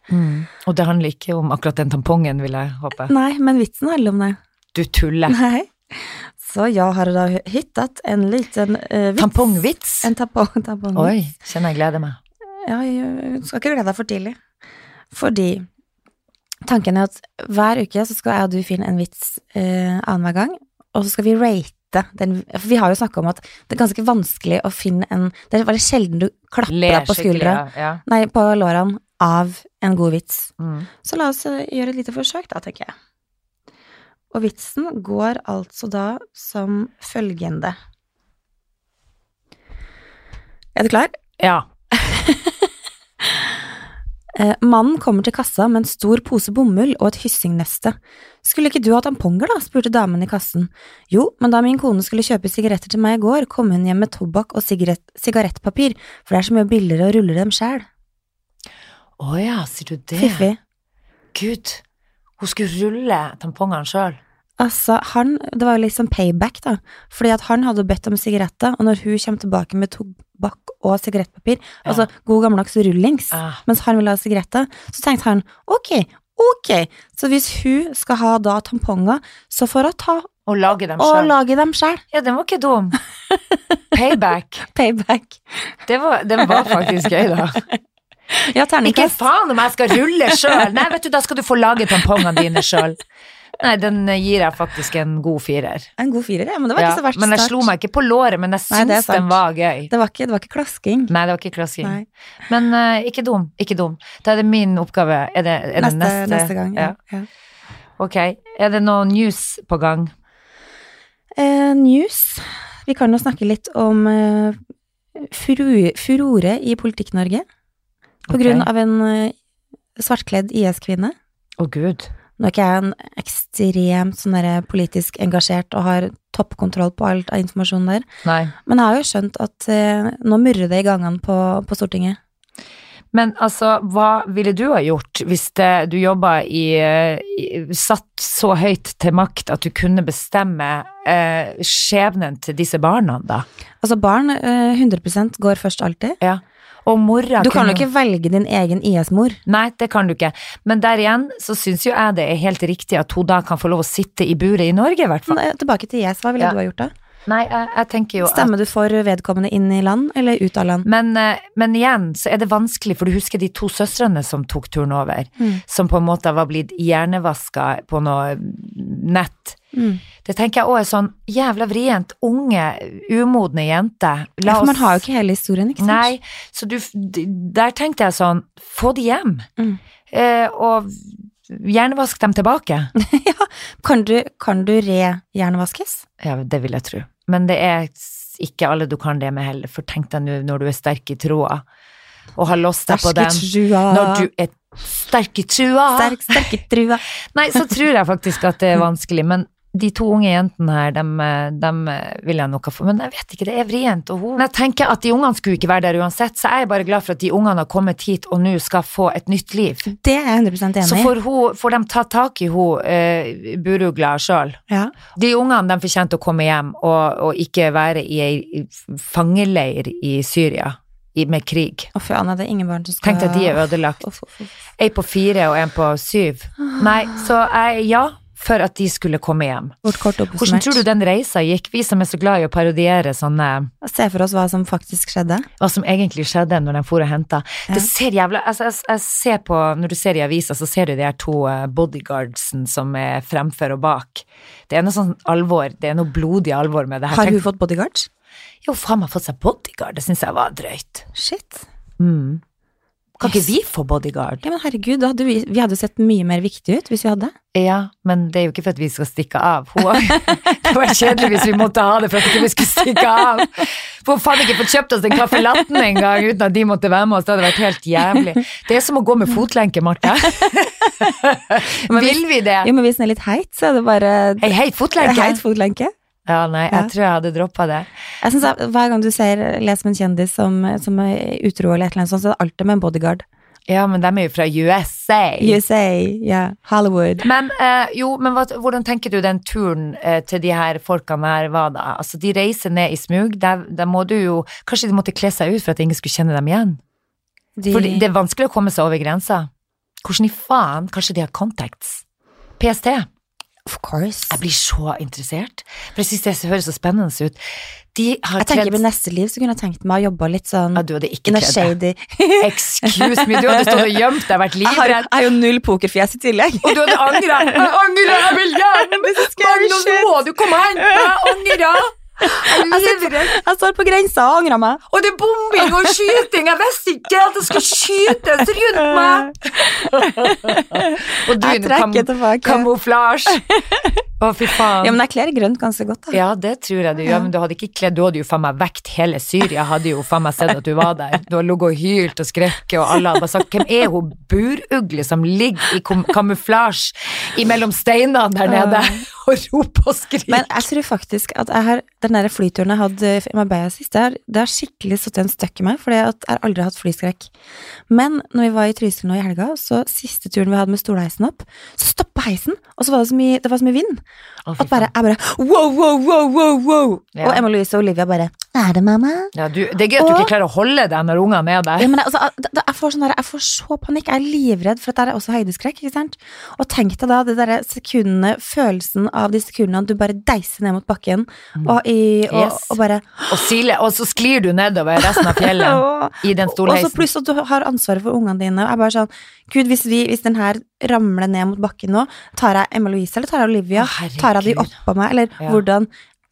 Og det handler ikke om akkurat den tampongen, vil jeg håpe. Nei, men vitsen handler om det. Du tuller. Nei. Så jeg har da hittat en liten eh, vits. Tampongvits? En tampong, *laughs* tampongvits. Oi, kjenner jeg gleder meg. Ja, jeg skal ikke glede deg for tidlig. Fordi tanken er at hver uke så skal jeg og du finne en vits eh, annenhver gang, og så skal vi rate den. For vi har jo snakka om at det er ganske vanskelig å finne en Det er veldig sjelden du klapper deg på skuldra, ja. ja. nei, på lårene, av en god vits. Mm. Så la oss eh, gjøre et lite forsøk, da, tenker jeg. Og vitsen går altså da som følgende. Er du klar? ja. *laughs* Eh, mannen kommer til kassa med en stor pose bomull og et hyssingneste. Skulle ikke du ha tamponger, da? spurte damen i kassen. Jo, men da min kone skulle kjøpe sigaretter til meg i går, kom hun hjem med tobakk og sigarett, sigarettpapir, for det er så mye billigere å rulle dem sjæl. Å ja, sier du det? Fiffig. Gud, hun skulle rulle tampongene sjøl. Altså, han, det var jo liksom payback, da, fordi at han hadde bedt om sigaretter, og når hun kommer tilbake med tobakk og sigarettpapir, altså god gammeldags rullings, ja. mens han ville ha sigaretter, så tenkte han, ok, ok, så hvis hun skal ha da tamponger, så får hun ta Og lage dem og lage dem selv. Ja, den var ikke dum. Payback. *laughs* Payback. Det var, den var faktisk gøy, da. *laughs* Ja, Ikke faen om jeg skal rulle sjøl! Nei, vet du, da skal du få lage tampongene dine sjøl. Nei, den gir jeg faktisk en god firer. En god firer, ja, men det var Ja, ikke så verst men jeg slo meg ikke på låret, men jeg syns den var gøy. Det var ikke, det var ikke klasking. Nei, det var ikke klasking. Nei. Men uh, ikke dum, ikke dum. Da er det min oppgave. Er det, er det Neste, neste? neste gang, ja. ja. Ok. Er det noe news på gang? Eh, news. Vi kan jo snakke litt om uh, furore i Politikk-Norge. På okay. grunn av en eh, svartkledd IS-kvinne. Å, gud. Nå er ikke jeg en ekstremt sånn der politisk engasjert og har toppkontroll på alt av informasjon der, Nei. men jeg har jo skjønt at eh, nå murrer det i gangene på, på Stortinget. Men altså, hva ville du ha gjort hvis det, du jobba i, i Satt så høyt til makt at du kunne bestemme eh, skjebnen til disse barna, da? Altså, barn eh, 100% går først alltid. Ja. Og mora Du kan jo ikke velge din egen IS-mor. Nei, det kan du ikke. Men der igjen så syns jo jeg det er helt riktig at hun da kan få lov å sitte i buret i Norge, i hvert fall. Nei, Tilbake til IS, hva ville Ja. du ha gjort da? Nei, jeg, jeg tenker jo at Stemmer du for vedkommende inn i land, eller ut av land? men, eh, men igjen så er det vanskelig, for du husker de to søstrene som tok turen over, Mm. som på en måte var blitt hjernevaska på noe nett. Mm. Det tenker jeg òg er sånn jævla vrient. Unge, umodne jenter. Ja, for man har jo ikke hele historien, ikke sant? Nei, så du Der tenkte jeg sånn, få de hjem. Mm. Eh, og hjernevask dem tilbake. *laughs* Kan du, kan du re-hjernevaskes? Ja, det vil jeg tro. Men det er ikke alle du kan det med heller, for tenk deg nå når du er sterk i troa, og har låst deg på den. Når du er sterk i trua. Sterk, sterk i trua. *laughs* Nei, så tror jeg faktisk at det er vanskelig, men de to unge jentene her, dem, dem vil jeg noe for, men jeg vet ikke, det er vrient. Og hun Men jeg tenker at de ungene skulle ikke være der uansett, så jeg er bare glad for at de ungene har kommet hit og nå skal få et nytt liv. Det er jeg 100 enig Så i. får, hun, får de ta tak i hun eh, burugla sjøl. Ja. De ungene de fortjente å komme hjem og, og ikke være i ei fangeleir i Syria i, med krig. Og fy Anna, det er ingen barn som skal Tenk deg de er ødelagt. Uff, uff, uff. Ei på fire og en på syv. Nei, så jeg, ja, for at de skulle komme hjem. Hvordan tror du den reisa gikk, vi som er så glad i å parodiere sånne Se for oss hva som faktisk skjedde. hva som egentlig skjedde når de for og henta. Ja. Det ser jævla altså, jeg, jeg ser på, Når du ser i avisa, så ser du de her to eh, bodyguardsen som er fremfor og bak. Det er noe sånn alvor, det er noe blodig alvor med det her. Har hun fått bodyguards? Jo, faen meg fått seg bodyguard, det syns jeg var drøyt. Shit. Mm. Kan ikke vi få bodyguard? Ja, men herregud, hadde vi, vi hadde jo sett mye mer viktig ut hvis vi hadde. Ja, men det er jo ikke for at vi skal stikke av. *laughs* Det var kjedelig hvis vi måtte ha det for at ikke vi skulle stikke av. For hun faen ikke fått kjøpt oss en caffè latten engang uten at de måtte være med oss. Det hadde vært helt jævlig. Det er som å gå med fotlenke, Marte. *laughs* Vil vi det? Jo, men hvis den er litt heit, så er det bare Hei, heit fotlenke? heit fotlenke. Ja, nei, Ja. jeg tror jeg hadde droppa det. Jeg synes at Hver gang du ser Les med en kjendis som, som er utro eller et eller annet sånt, så er det alltid med en bodyguard. Ja, men de er jo fra USA. USA, ja, Hollywood. Men eh, jo, men hva, hvordan tenker du den turen eh, til de her folkene her var da? Altså, de reiser ned i smug, der, der må du jo Kanskje de måtte kle seg ut for at ingen skulle kjenne dem igjen? De, For det er vanskelig å komme seg over grensa. Hvordan i faen? Kanskje de har contacts? PST? Of course. Jeg blir så interessert, for jeg synes det høres så spennende ut. De har Jeg tenker kledd Ved neste liv så kunne jeg tenkt meg å jobbe litt sånn ja, Du hadde ikke kledd deg. *laughs* Excuse me, du hadde stått og gjemt deg, vært Jeg har, jeg har jo null pokerfjes i tillegg. Og du hadde angra. *laughs* Jeg angrer, jeg vil hjem! Magnus, nå må du komme og hente meg! Jeg angrer! Jeg. Jeg står på grensa og angrer meg. Og det er bombing og skyting! Jeg visste ikke at det skulle skytes rundt meg! Og du Jeg i trekker tilbake. kamuflasje. Å, fy faen. Ja, men jeg kler grønt ganske godt, da. Ja, det tror jeg du gjør, men du hadde ikke kledd, du hadde jo faen meg vekt hele Syria, hadde jo faen meg sett at du var der. Du hadde ligget og hylt og skrekket, og alle hadde bare sagt, hvem er hun burugle som ligger i kam kamuflasje imellom steinene der nede, og rop og skrik. Men jeg tror faktisk at har, den der flyturen jeg hadde i Marbella sist, det har, det har skikkelig satt en støkk i meg, for jeg har aldri hatt flyskrekk. Men når vi var i Trysil nå i helga, så siste turen vi hadde med stolheisen opp, så stoppa heisen, og så var det så mye, det var så mye vind. Oh, At bare, jeg bare wow, wow, wow, wow, wow. Ja. Og Emma Louise og Olivia bare Er det mamma? Ja, du, det er gøy at du ikke klarer å holde deg når ungene er der. Ja, men altså, jeg, får sånn der, jeg får så panikk. Jeg er livredd for at det er også høydeskrekk. ikke sant? Og tenk deg da det der sekundene, følelsen av de sekundene du bare deiser ned mot bakken, og, i, og, Mm. Yes. og bare Og, sile, og så sklir du nedover resten av fjellet *laughs* i den Og så stolheisen. pluss at du har ansvaret for ungene dine. Og jeg bare sånn, Gud, hvis, vi, hvis den her ramler ned mot bakken nå, tar jeg Emma Louise eller tar jeg Olivia? Herregud. tar jeg de oppå meg, eller Ja. hvordan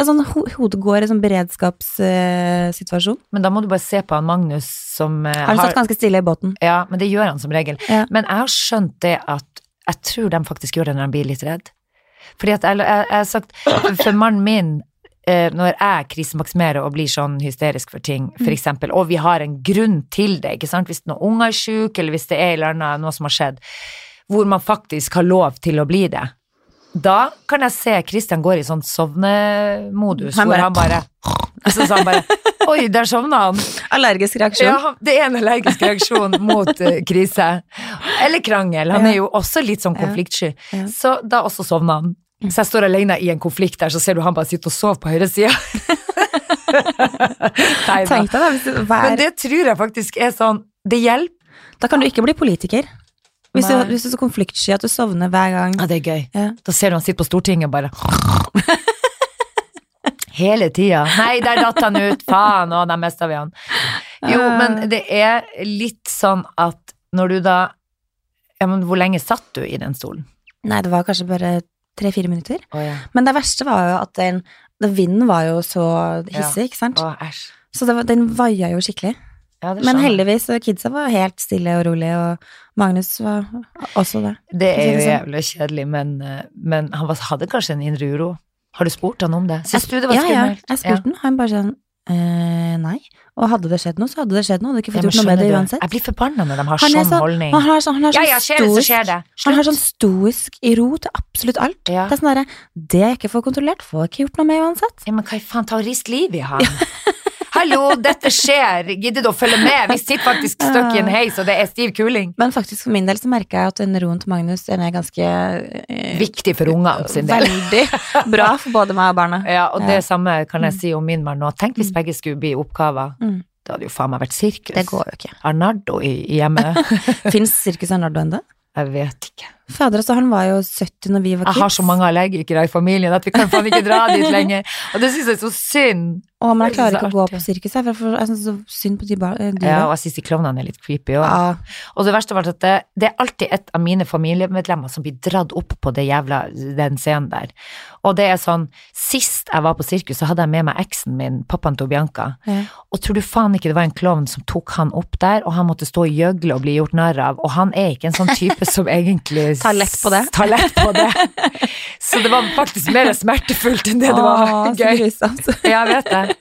sånn ho Hodet går i sånn beredskapssituasjon. Men da må du bare se på han Magnus som uh, Han satt ganske stille i båten. Ja, men det gjør han som regel. Ja. Men jeg har skjønt det at jeg tror de faktisk gjør det når de blir litt redd. Fordi at jeg, jeg, jeg har sagt, for mannen min, eh, når jeg krisemaksimerer og blir sånn hysterisk for ting, for eksempel, og vi har en grunn til det, ikke sant, hvis noen unger er syke, eller hvis det er eller annet, noe som har skjedd, hvor man faktisk har lov til å bli det, da kan jeg se Christian går i sånn sovnemodus, hvor han bare, *laughs* så sa han bare, oi, der sovna han. Allergisk reaksjon. Ja, det er en allergisk reaksjon *laughs* mot uh, krise. Eller krangel. Han Ja. er jo også litt sånn konfliktsky. Ja. Så da også sovna han. Så jeg står alene i en konflikt der, så ser du han bare sitte og sover på høyresida. *laughs* Tenk deg hver, Men det tror jeg faktisk er sånn Det hjelper. Da kan du ikke bli politiker. Hvis du, hvis du er så konfliktsky at du sovner hver gang. Ja, det er gøy. Ja. Da ser du han sitter på Stortinget og bare Hele tida. Nei, der datt han ut. Faen, og der mista vi han. Jo, men det er litt sånn at når du da Ja, men hvor lenge satt du i den stolen? Nei, det var kanskje bare tre-fire minutter. Oh, ja. Men det verste var jo at den, den vinden var jo så hissig, ikke sant? Å, æsj. Så det den vaia jo skikkelig. Ja, Men heldigvis, kidsa var helt stille og rolig, og Magnus var også det. Det er jo sånn. jævlig kjedelig, men, eh, men han var, hadde kanskje en indre uro. Har du spurt han om det? Syns du det var ja, ja, jeg spurte ja. han bare sånn eh, nei. Og hadde det skjedd noe, så hadde det skjedd noe. Hadde ikke fått gjort noe med det uansett. Jeg blir forbanna når de har Han sånn holdning. Han har sånn, han har Ja, sånn ja, det, stoisk. Han har sånn stoisk i ro til absolutt alt. Ja. Det er sånn derre Det jeg ikke får kontrollert, får jeg ikke gjort noe med uansett. Ja, men hva i faen, ta og rist liv i han. *laughs* Hallo, dette skjer, gidder du å følge med? Vi sitter faktisk støkk i en heis, og det er stiv kuling. Men faktisk for min del så merker jeg at den roen til Magnus den er ganske eh, Viktig for ungene sin del. Veldig bra for både meg og barna. Ja, og det Ja. samme kan jeg si om min mann nå. Tenk hvis begge skulle bli oppgaver. Mm. Det hadde jo faen meg vært sirkus. Det går jo ikke. Arnardo i, i hjemmet. *laughs* Fins Sirkus Arnardo ennå? Jeg vet ikke. Fader, altså, han var jo 70 når vi var kids. Jeg har så mange allergikere i familien at vi kan faen ikke dra *laughs* dit lenger. Og det syns jeg er så synd. Å, men jeg klarer er ikke å gå på sirkus, jeg, for jeg synes det syns så synd på de eh, Ja, og jeg syns de klovnene er litt creepy òg. Ja. Og det verste var at det, det er alltid et av mine familiemedlemmer som blir dratt opp på det jævla, den scenen der. Og det er sånn, sist jeg var på sirkus, så hadde jeg med meg eksen min, pappaen til Bianca. Ja. Og tror du faen ikke det var en klovn som tok han opp der, og han måtte stå og gjøgle og bli gjort narr av, og han er ikke en sånn type *laughs* som egentlig Tar lett på det. Ta lett på det. Så det var faktisk mer smertefullt enn det det var Åh, gøy. *laughs* Ja, jeg vet det.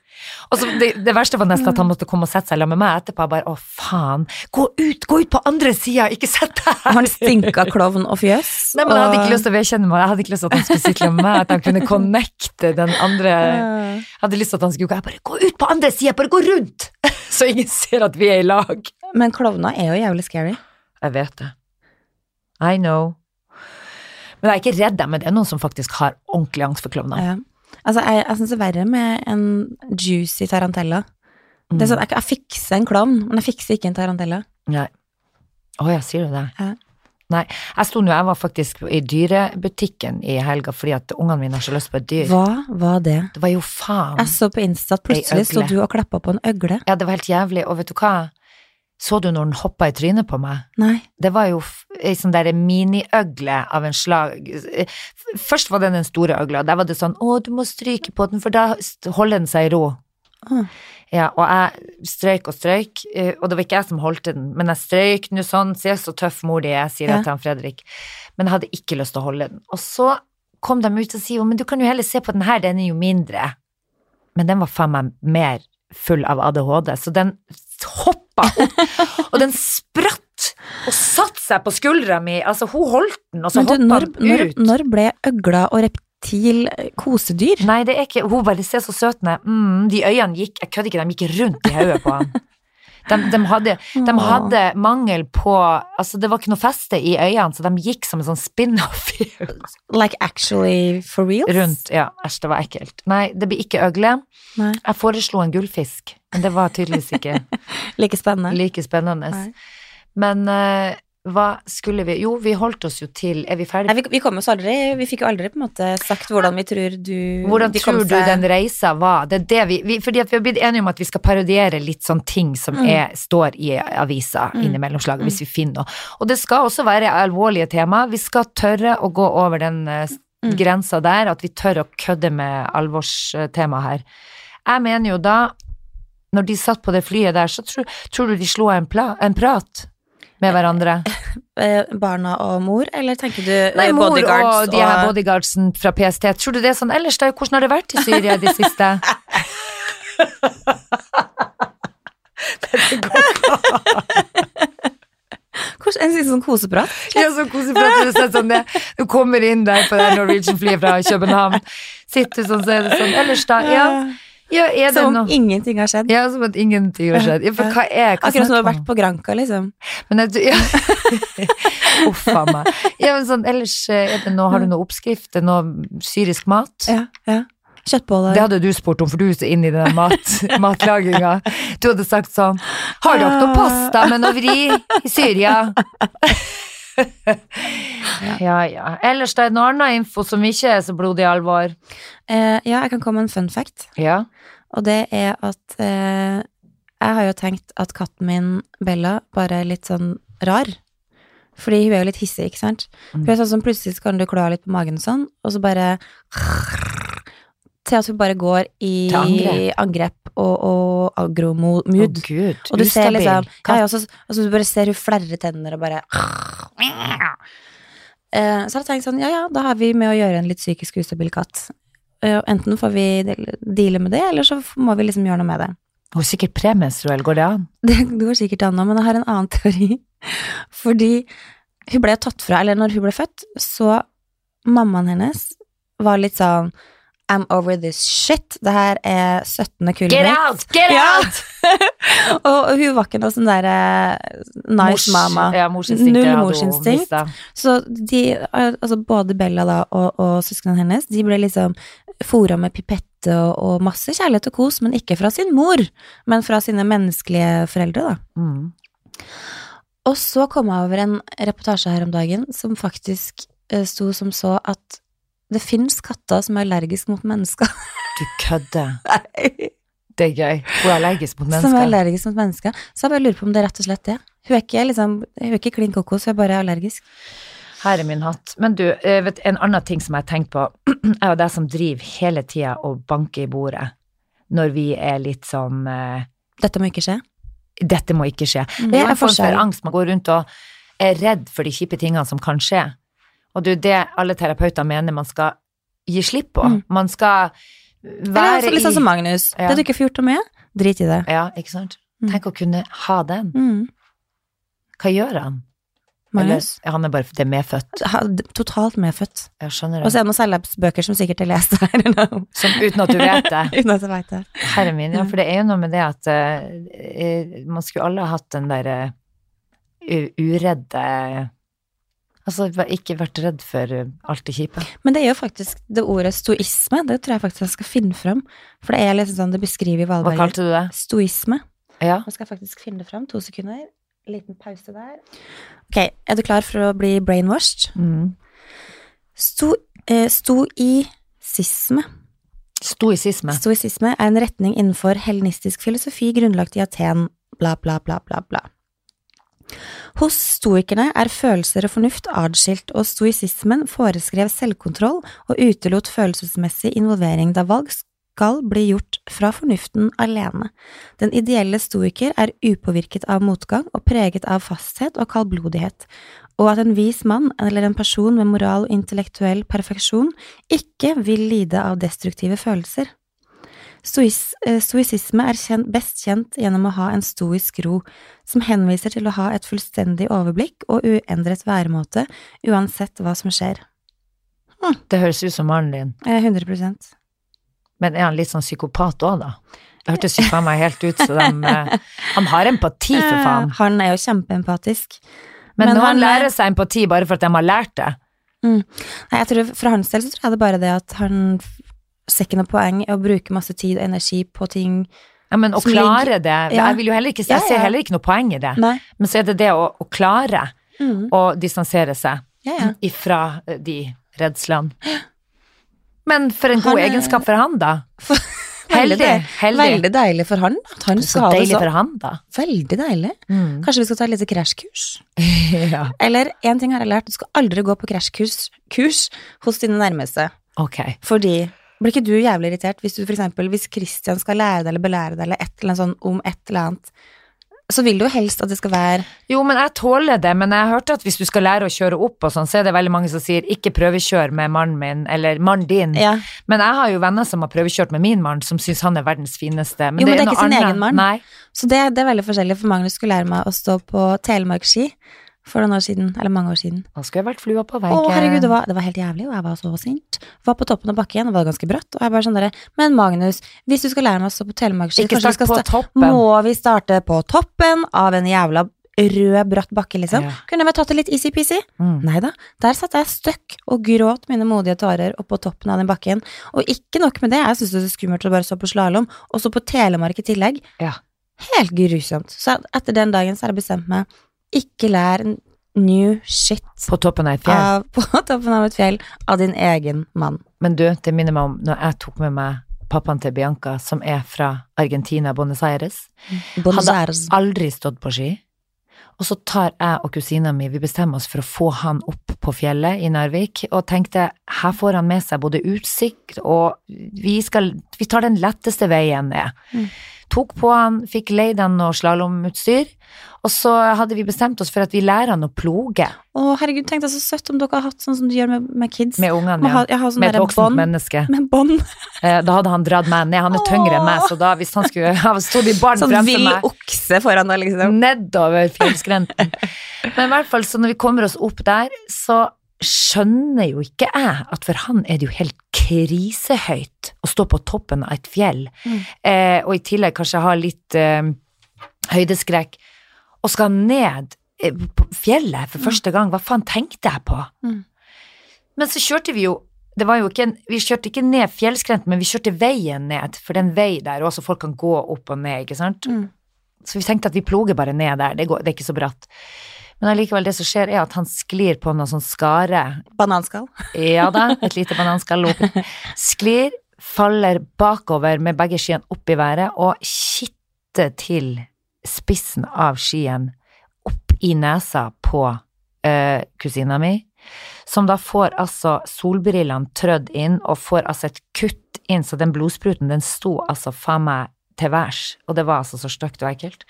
Og så det, det verste var nesten at han måtte komme og sette seg sammen med meg etterpå. Jeg bare å faen, gå ut, gå ut på andre sida, ikke sett deg her! Han stinka klovn og fjøs. Nei, men jeg hadde ikke lyst til å vedkjenne meg, jeg hadde ikke lyst til at han skulle sitte med meg, at han kunne connecte den andre Jeg hadde lyst til at han skulle gå, jeg bare gå ut på andre sida, bare gå rundt! *laughs* Så ingen ser at vi er i lag. Men klovner er jo jævlig scary. Jeg vet det. I know. Men jeg er ikke redd men det er noen som faktisk har ordentlig angst for klovner. Ja. Altså, jeg, jeg syns det er verre med en juicy tarantella. Det er sånn, jeg, jeg fikser en klovn, men jeg fikser ikke en tarantella. Nei. Å ja, sier du det? Ja. Nei, jeg sto nå, jeg var faktisk i dyrebutikken i helga fordi at ungene mine har så lyst på et dyr. Hva var det? Det var jo faen. Jeg så på Insta at plutselig sto du og klappa på en øgle. Ja, det var helt jævlig, og vet du hva? Så du når den hoppa i trynet på meg? Nei. Det var jo ei sånn der miniøgle av en slag. Først var det den store øgla, der var det sånn å, du må stryke på den, for da holder den seg i ro. Ah. Ja, og jeg strøyk og strøyk, eh, og det var ikke jeg som holdt den, men jeg strøyk nå sånn, se så tøff mor di er, sier Ja. jeg til han Fredrik. Men jeg hadde ikke lyst til å holde den. Og så kom de ut og sier, men du kan jo heller se på den her, den er jo mindre. Men den var faen meg mer full av ADHD, så den hoppa opp, og den spratt og satte seg på skuldra mi, altså hun holdt den, og så hoppa den ut. når ble øgla og reptil kosedyr? Nei, det er ikke, hun bare ser så søt er. Mm, de øynene gikk, jeg kødder ikke, de gikk rundt i hodet på han. De, de, hadde, de hadde mangel på, altså det var ikke noe feste i øynene, så de gikk som en sånn spin-off Like actually for real? rundt. Ja, æsj, det var ekkelt. Nei, det blir ikke øgle. Nei. Jeg foreslo en gullfisk, men det var tydeligvis ikke *laughs* Like spennende. like spennende. Men uh, hva skulle vi Jo, vi holdt oss jo til Er vi Nei, ferdige? vi, vi kom oss aldri Vi fikk jo aldri på en måte sagt hvordan vi tror du Hvordan tror du den reisa var? Det er det vi, vi Fordi vi har blitt enige om at vi skal parodiere litt sånn ting som Mm. er, står i avisa Mm. innimellom slaget, hvis vi finner noe. Og det skal også være alvorlige tema. Vi skal tørre å gå over den uh, Mm. grensa der, at vi tør å kødde med alvorstema her. Jeg mener jo da, når de satt på det flyet der, så tror, tror du de slo en, pla, en prat med hverandre? eh, barna og mor, eller tenker du Nei, eh, mor bodyguards og de her bodyguardsen fra PST. Tror du det er sånn ellers, da? Hvordan har det vært i Syria i det siste? *laughs* Hvordan, En sånn koseprat? Ja, sånn koseprat du sånn det. Du kommer inn der på det Norwegian-flyet fra København. Sitter sånn, så er det sånn. Ellers, da? Ja, ja Som om ingenting har skjedd. Ja, som at ingenting har skjedd. Ja, for hva er hva Akkurat som du har vært på Granca, liksom. Men jeg, ja. *laughs* Uff a meg. Ja, men sånn, ellers eh, det noe, har du noe oppskrift? Noe syrisk mat? Ja, ja. Kjøttboller. Det hadde du spurt om, for du er så inne i den mat, *laughs* matlaginga. Du hadde sagt sånn Har dere noe pasta med noe vri i Syria? *laughs* ja, ja. Ellers det er noe annet info som ikke er så blodig alvor. Eh, ja, jeg kan komme med en fun fact, Ja. Og det er at eh, jeg har jo tenkt at katten min, Bella, bare er litt sånn rar. Fordi hun er jo litt hissig, ikke sant? Mm. Hun er sånn som plutselig kan du klø litt på magen og sånn, og så bare Til at hun bare går i angrep. angrep og, og Å oh, gud, Og du ser ustabil. liksom ja, ja, så, altså, Du bare ser hun flerrer tenner og bare eh, Så har jeg tenkt sånn, ja ja, da har vi med å gjøre en litt psykisk ustabil katt. Eh, enten får vi deale med det, eller så må vi liksom gjøre noe med det. Er sikkert premenstruell, går det an? *laughs* Det går sikkert an nå, men jeg har en annen teori. *laughs* Fordi hun ble tatt fra, eller når hun ble født, så mammaen hennes var litt sånn I'm over this shit. Det her er 17. kullet Get out! Get Ja. out! *laughs* Og hun var ikke noe sånn derre nice Mors- mama. Ja, Null morsinstinkt. Så de, altså både Bella da og, og søsknene hennes, de ble liksom fora med pipette og, og masse kjærlighet og kos, men ikke fra sin mor, men fra sine menneskelige foreldre, da. Mm. Og så kom jeg over en reportasje her om dagen som faktisk eh, sto som så at det fins katter som er allergiske mot mennesker. Du kødder. *laughs* Det er gøy. Hun er allergisk mot som er mennesker. allergisk mot mennesker. Så jeg bare lurer på om det er rett og slett det. Hun er ikke, liksom, hun er ikke klin kokos, hun er bare allergisk. Her er min hatt. Men du, eh, vet, en annen ting som jeg har tenkt på, *clears throat* er jo det som driver hele tida og banker i bordet når vi er litt sånn eh, Dette må ikke skje. Dette må ikke skje. Mm. Det er en form for angst. Man går rundt og er redd for de kjipe tingene som kan skje. Og det er det alle terapeuter mener man skal gi slipp på. Mm. Man skal Eller være altså, litt sånn som Magnus. Ja. Det du ikke får gjort noe med, drit i det. Ja, ikke sant? Mm. Tenk å kunne ha den. Mm. Hva gjør han? Magnus? Eller, han er bare det er medfødt. Ha, totalt medfødt. Jeg skjønner Og så er det noen selvhjelpsbøker som sikkert er lest her. *laughs* Som, uten at du vet det. *laughs* Uten at jeg vet det. Herre min, ja, for det er jo noe med det at eh, man skulle alle ha hatt den derre uh, uredde Altså ikke vært redd for eh, alt det kjipe. Men det er jo faktisk det ordet stoisme, det tror jeg faktisk jeg skal finne fram. For det er liksom sånn det beskriver Hva Valberg. kalte du det? Stoisme. Ja. Nå skal jeg faktisk finne det fram. To sekunder. Liten pause der. Ok, er du klar for å bli brainwashed? Mm. Sto, eh, stoisisme. Stoisisme. Stoisisme er en retning innenfor helenistisk filosofi grunnlagt i Aten, bla, bla, bla, bla, bla. Hos stoikerne er følelser og fornuft adskilt, og stoisismen foreskrev selvkontroll og utelot følelsesmessig involvering da valg skal bli gjort fra fornuften alene. Den ideelle stoiker er upåvirket av motgang og preget av fasthet og kaldblodighet, og at en vis mann eller en person med moral og intellektuell perfeksjon ikke vil lide av destruktive følelser. Stois, eh, stoisisme er kjent, best kjent gjennom å ha en stoisk ro, som henviser til å ha et fullstendig overblikk og uendret væremåte uansett hva som skjer. Det høres ut som mannen din. Eh, 100 Men er han litt sånn psykopat òg, da? Det hørtes jo for meg helt ut som de eh, Han har empati, for faen. Eh, Han er jo kjempeempatisk. Men, men når han er- lærer seg empati bare for at de har lært det Nei, jeg tror, For hans del så tror jeg det bare det at han ser ikke noe poeng i å bruke masse tid og energi på ting Ja, men å klare det Ja. Jeg ikke Jeg ser heller ikke noe poeng i det. Nei. Men så er det det å, å klare Mm. å distansere seg Ja, ja. ifra de redslene. *gasps* Men for en god Han egenskap for han, da. *laughs* Veldig, Heldig. deil- Heldig. veldig deilig for han at han Så skal ha det så. for han, da. Veldig deilig. Mm. Kanskje vi skal ta et lite krasjkurs? *laughs* ja. Eller en ting har jeg lært, du skal aldri gå på krasjkurs hos dine nærmeste. Ok. Fordi blir ikke du jævlig irritert hvis du for eksempel, hvis Christian skal lære deg eller belære deg eller et eller annet sånn om et eller annet, så vil du jo helst at det skal være Jo, men jeg tåler det, men jeg hørte at hvis du skal lære å kjøre opp og sånn, så er det veldig mange som sier ikke prøvekjør med mannen min, eller mannen din. Ja, Men jeg har jo venner som har prøvekjørt med min mann, som syns han er verdens fineste. Men Jo, men det er noe ikke sin annet. egen mann. Nei. så det, det er veldig forskjellig, for Magnus skulle lære meg å stå på telemarkski for noen år siden, eller mange år siden. Da skulle jeg vært flua på Å, herregud, det var, det var helt jævlig, og jeg var så sint. Var på toppen av bakken, og var ganske bratt, og jeg bare sånn derre Men Magnus, hvis du skal lære meg å stå på telemarkski. Må vi starte på toppen av en jævla rød, bratt bakke, liksom? Ja. Kunne vi tatt det litt easy-peasy? Mm. Nei da, der satt jeg støkk og gråt mine modige tårer oppå toppen av den bakken. Og ikke nok med det, jeg syntes det var skummelt å bare stå på slalåm, og så på Telemark i tillegg. Ja. Helt grusomt. Så etter den dagen så har jeg bestemt meg, ikke lær new shit På toppen av et fjell. av, *laughs* på toppen av et fjell av din egen mann. Men du, det minner meg om når jeg tok med meg pappaen til Bianca, som er fra Argentina, Buenos Aires. Buenos Hadde aldri stått på ski. Og så tar jeg og kusina mi, vi bestemmer oss for å få han opp på fjellet i Narvik, og tenkte her får han med seg både utsikt og vi skal, vi tar den letteste veien ned. Mm. Tok på han, fikk leid han noe slalåmutstyr, og så hadde vi bestemt oss for at vi lærer han å ploge Å, herregud, tenk deg så søtt om dere har hatt sånn som du gjør med, med kids. med ungene, ja. Har, har sånn Med et voksent menneske. Med bånd. *laughs* Eh, Da hadde han dratt meg ned, han er tyngre enn meg, så da hvis han skulle ha stått i barn Sånn fremfor vill meg okse foran deg, liksom. nedover fjellskrenten. *laughs* Men i hvert fall, så når vi kommer oss opp der, så skjønner jo ikke jeg at for han er det jo helt krisehøyt å stå på toppen av et fjell, Mm. eh, og i tillegg kanskje ha litt eh, høydeskrekk, og skal ned eh, på fjellet for første gang. Hva faen tenkte jeg på? Mm. Men så kjørte vi jo det var jo ikke en, Vi kjørte ikke ned fjellskrenten, men vi kjørte veien ned, for det er en vei der også folk kan gå opp og ned, ikke sant? Mm. Så vi tenkte at vi ploger bare ned der, det, går, det er ikke så bratt. Men allikevel, det som skjer, er at han sklir på noe sånn skare. Bananskall. Ja da, *laughs* et lite bananskall oppi. Sklir, faller bakover med begge skiene opp i været og kitter til spissen av skien opp i nesa på øh, kusina mi, som da får altså solbrillene trødd inn og får altså et kutt inn, så den blodspruten den sto altså faen meg til værs, og det var altså så stygt og ekkelt.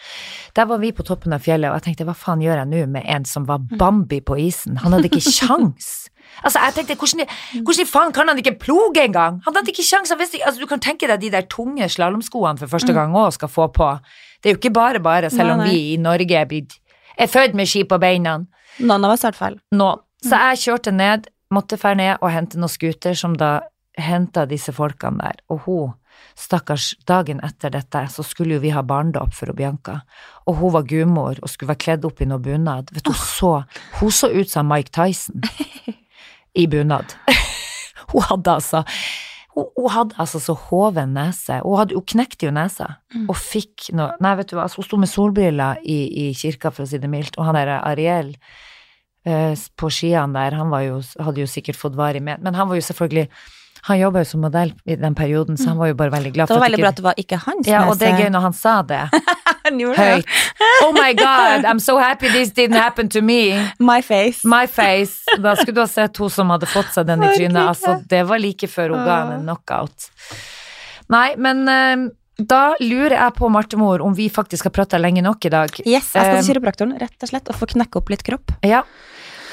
Der var vi på toppen av fjellet, og jeg tenkte hva faen gjør jeg nå med en som var Bambi på isen? Han hadde ikke *laughs* kjangs. Altså, jeg tenkte, hvordan, hvordan faen kan han ikke ploge engang? Han hadde ikke ikke, altså, du kan tenke deg de der tunge slalåmskoene for første gang òg skal få på. Det er jo ikke bare bare, selv om vi i Norge er blitt er født med ski på beina Noen av oss har feil. nå. Så jeg kjørte ned, måtte fære ned og hente noen scooter som da henta disse folkene der. Og hun, stakkars, dagen etter dette så skulle jo vi ha barndåp for Bianca. Og hun var gudmor og skulle være kledd opp i noe bunad. Vet du, hun så, hun så ut som Mike Tyson i bunad. *laughs* hun hadde altså hun, hadde altså så hoven nese. Hun, hadde, hun knekte jo nesa og fikk noe Nei, vet du hva, altså, hun sto med solbriller i, i kirka, for å si det mildt, og han der Ariel eh, på skiene der, han var jo, hadde jo sikkert fått varig med, men han var jo selvfølgelig Han jobba jo som modell i den perioden, så han var jo bare veldig glad Det var veldig bra at det var ikke hans Ja, og det er gøy når han sa det *laughs* Han gjorde det. høyt. Oh my god, I'm so happy this didn't happen to me. My face. My face. Da skulle du ha sett hun som hadde fått seg den i trynet. Altså, det var like før hun ga henne en knockout. Nei, men uh, da lurer jeg på, Martemor, om vi faktisk har prata lenge nok i dag. Yes, jeg skal til kiropraktoren, rett og slett, og få knekke opp litt kropp. Ja.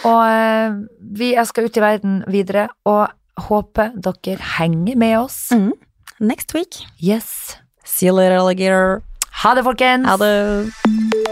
Og uh, vi, jeg skal ut i verden videre, og håper dere henger med oss. Mm. Next week. Yes. See you later, alligator. Ha det, folkens! Ha det.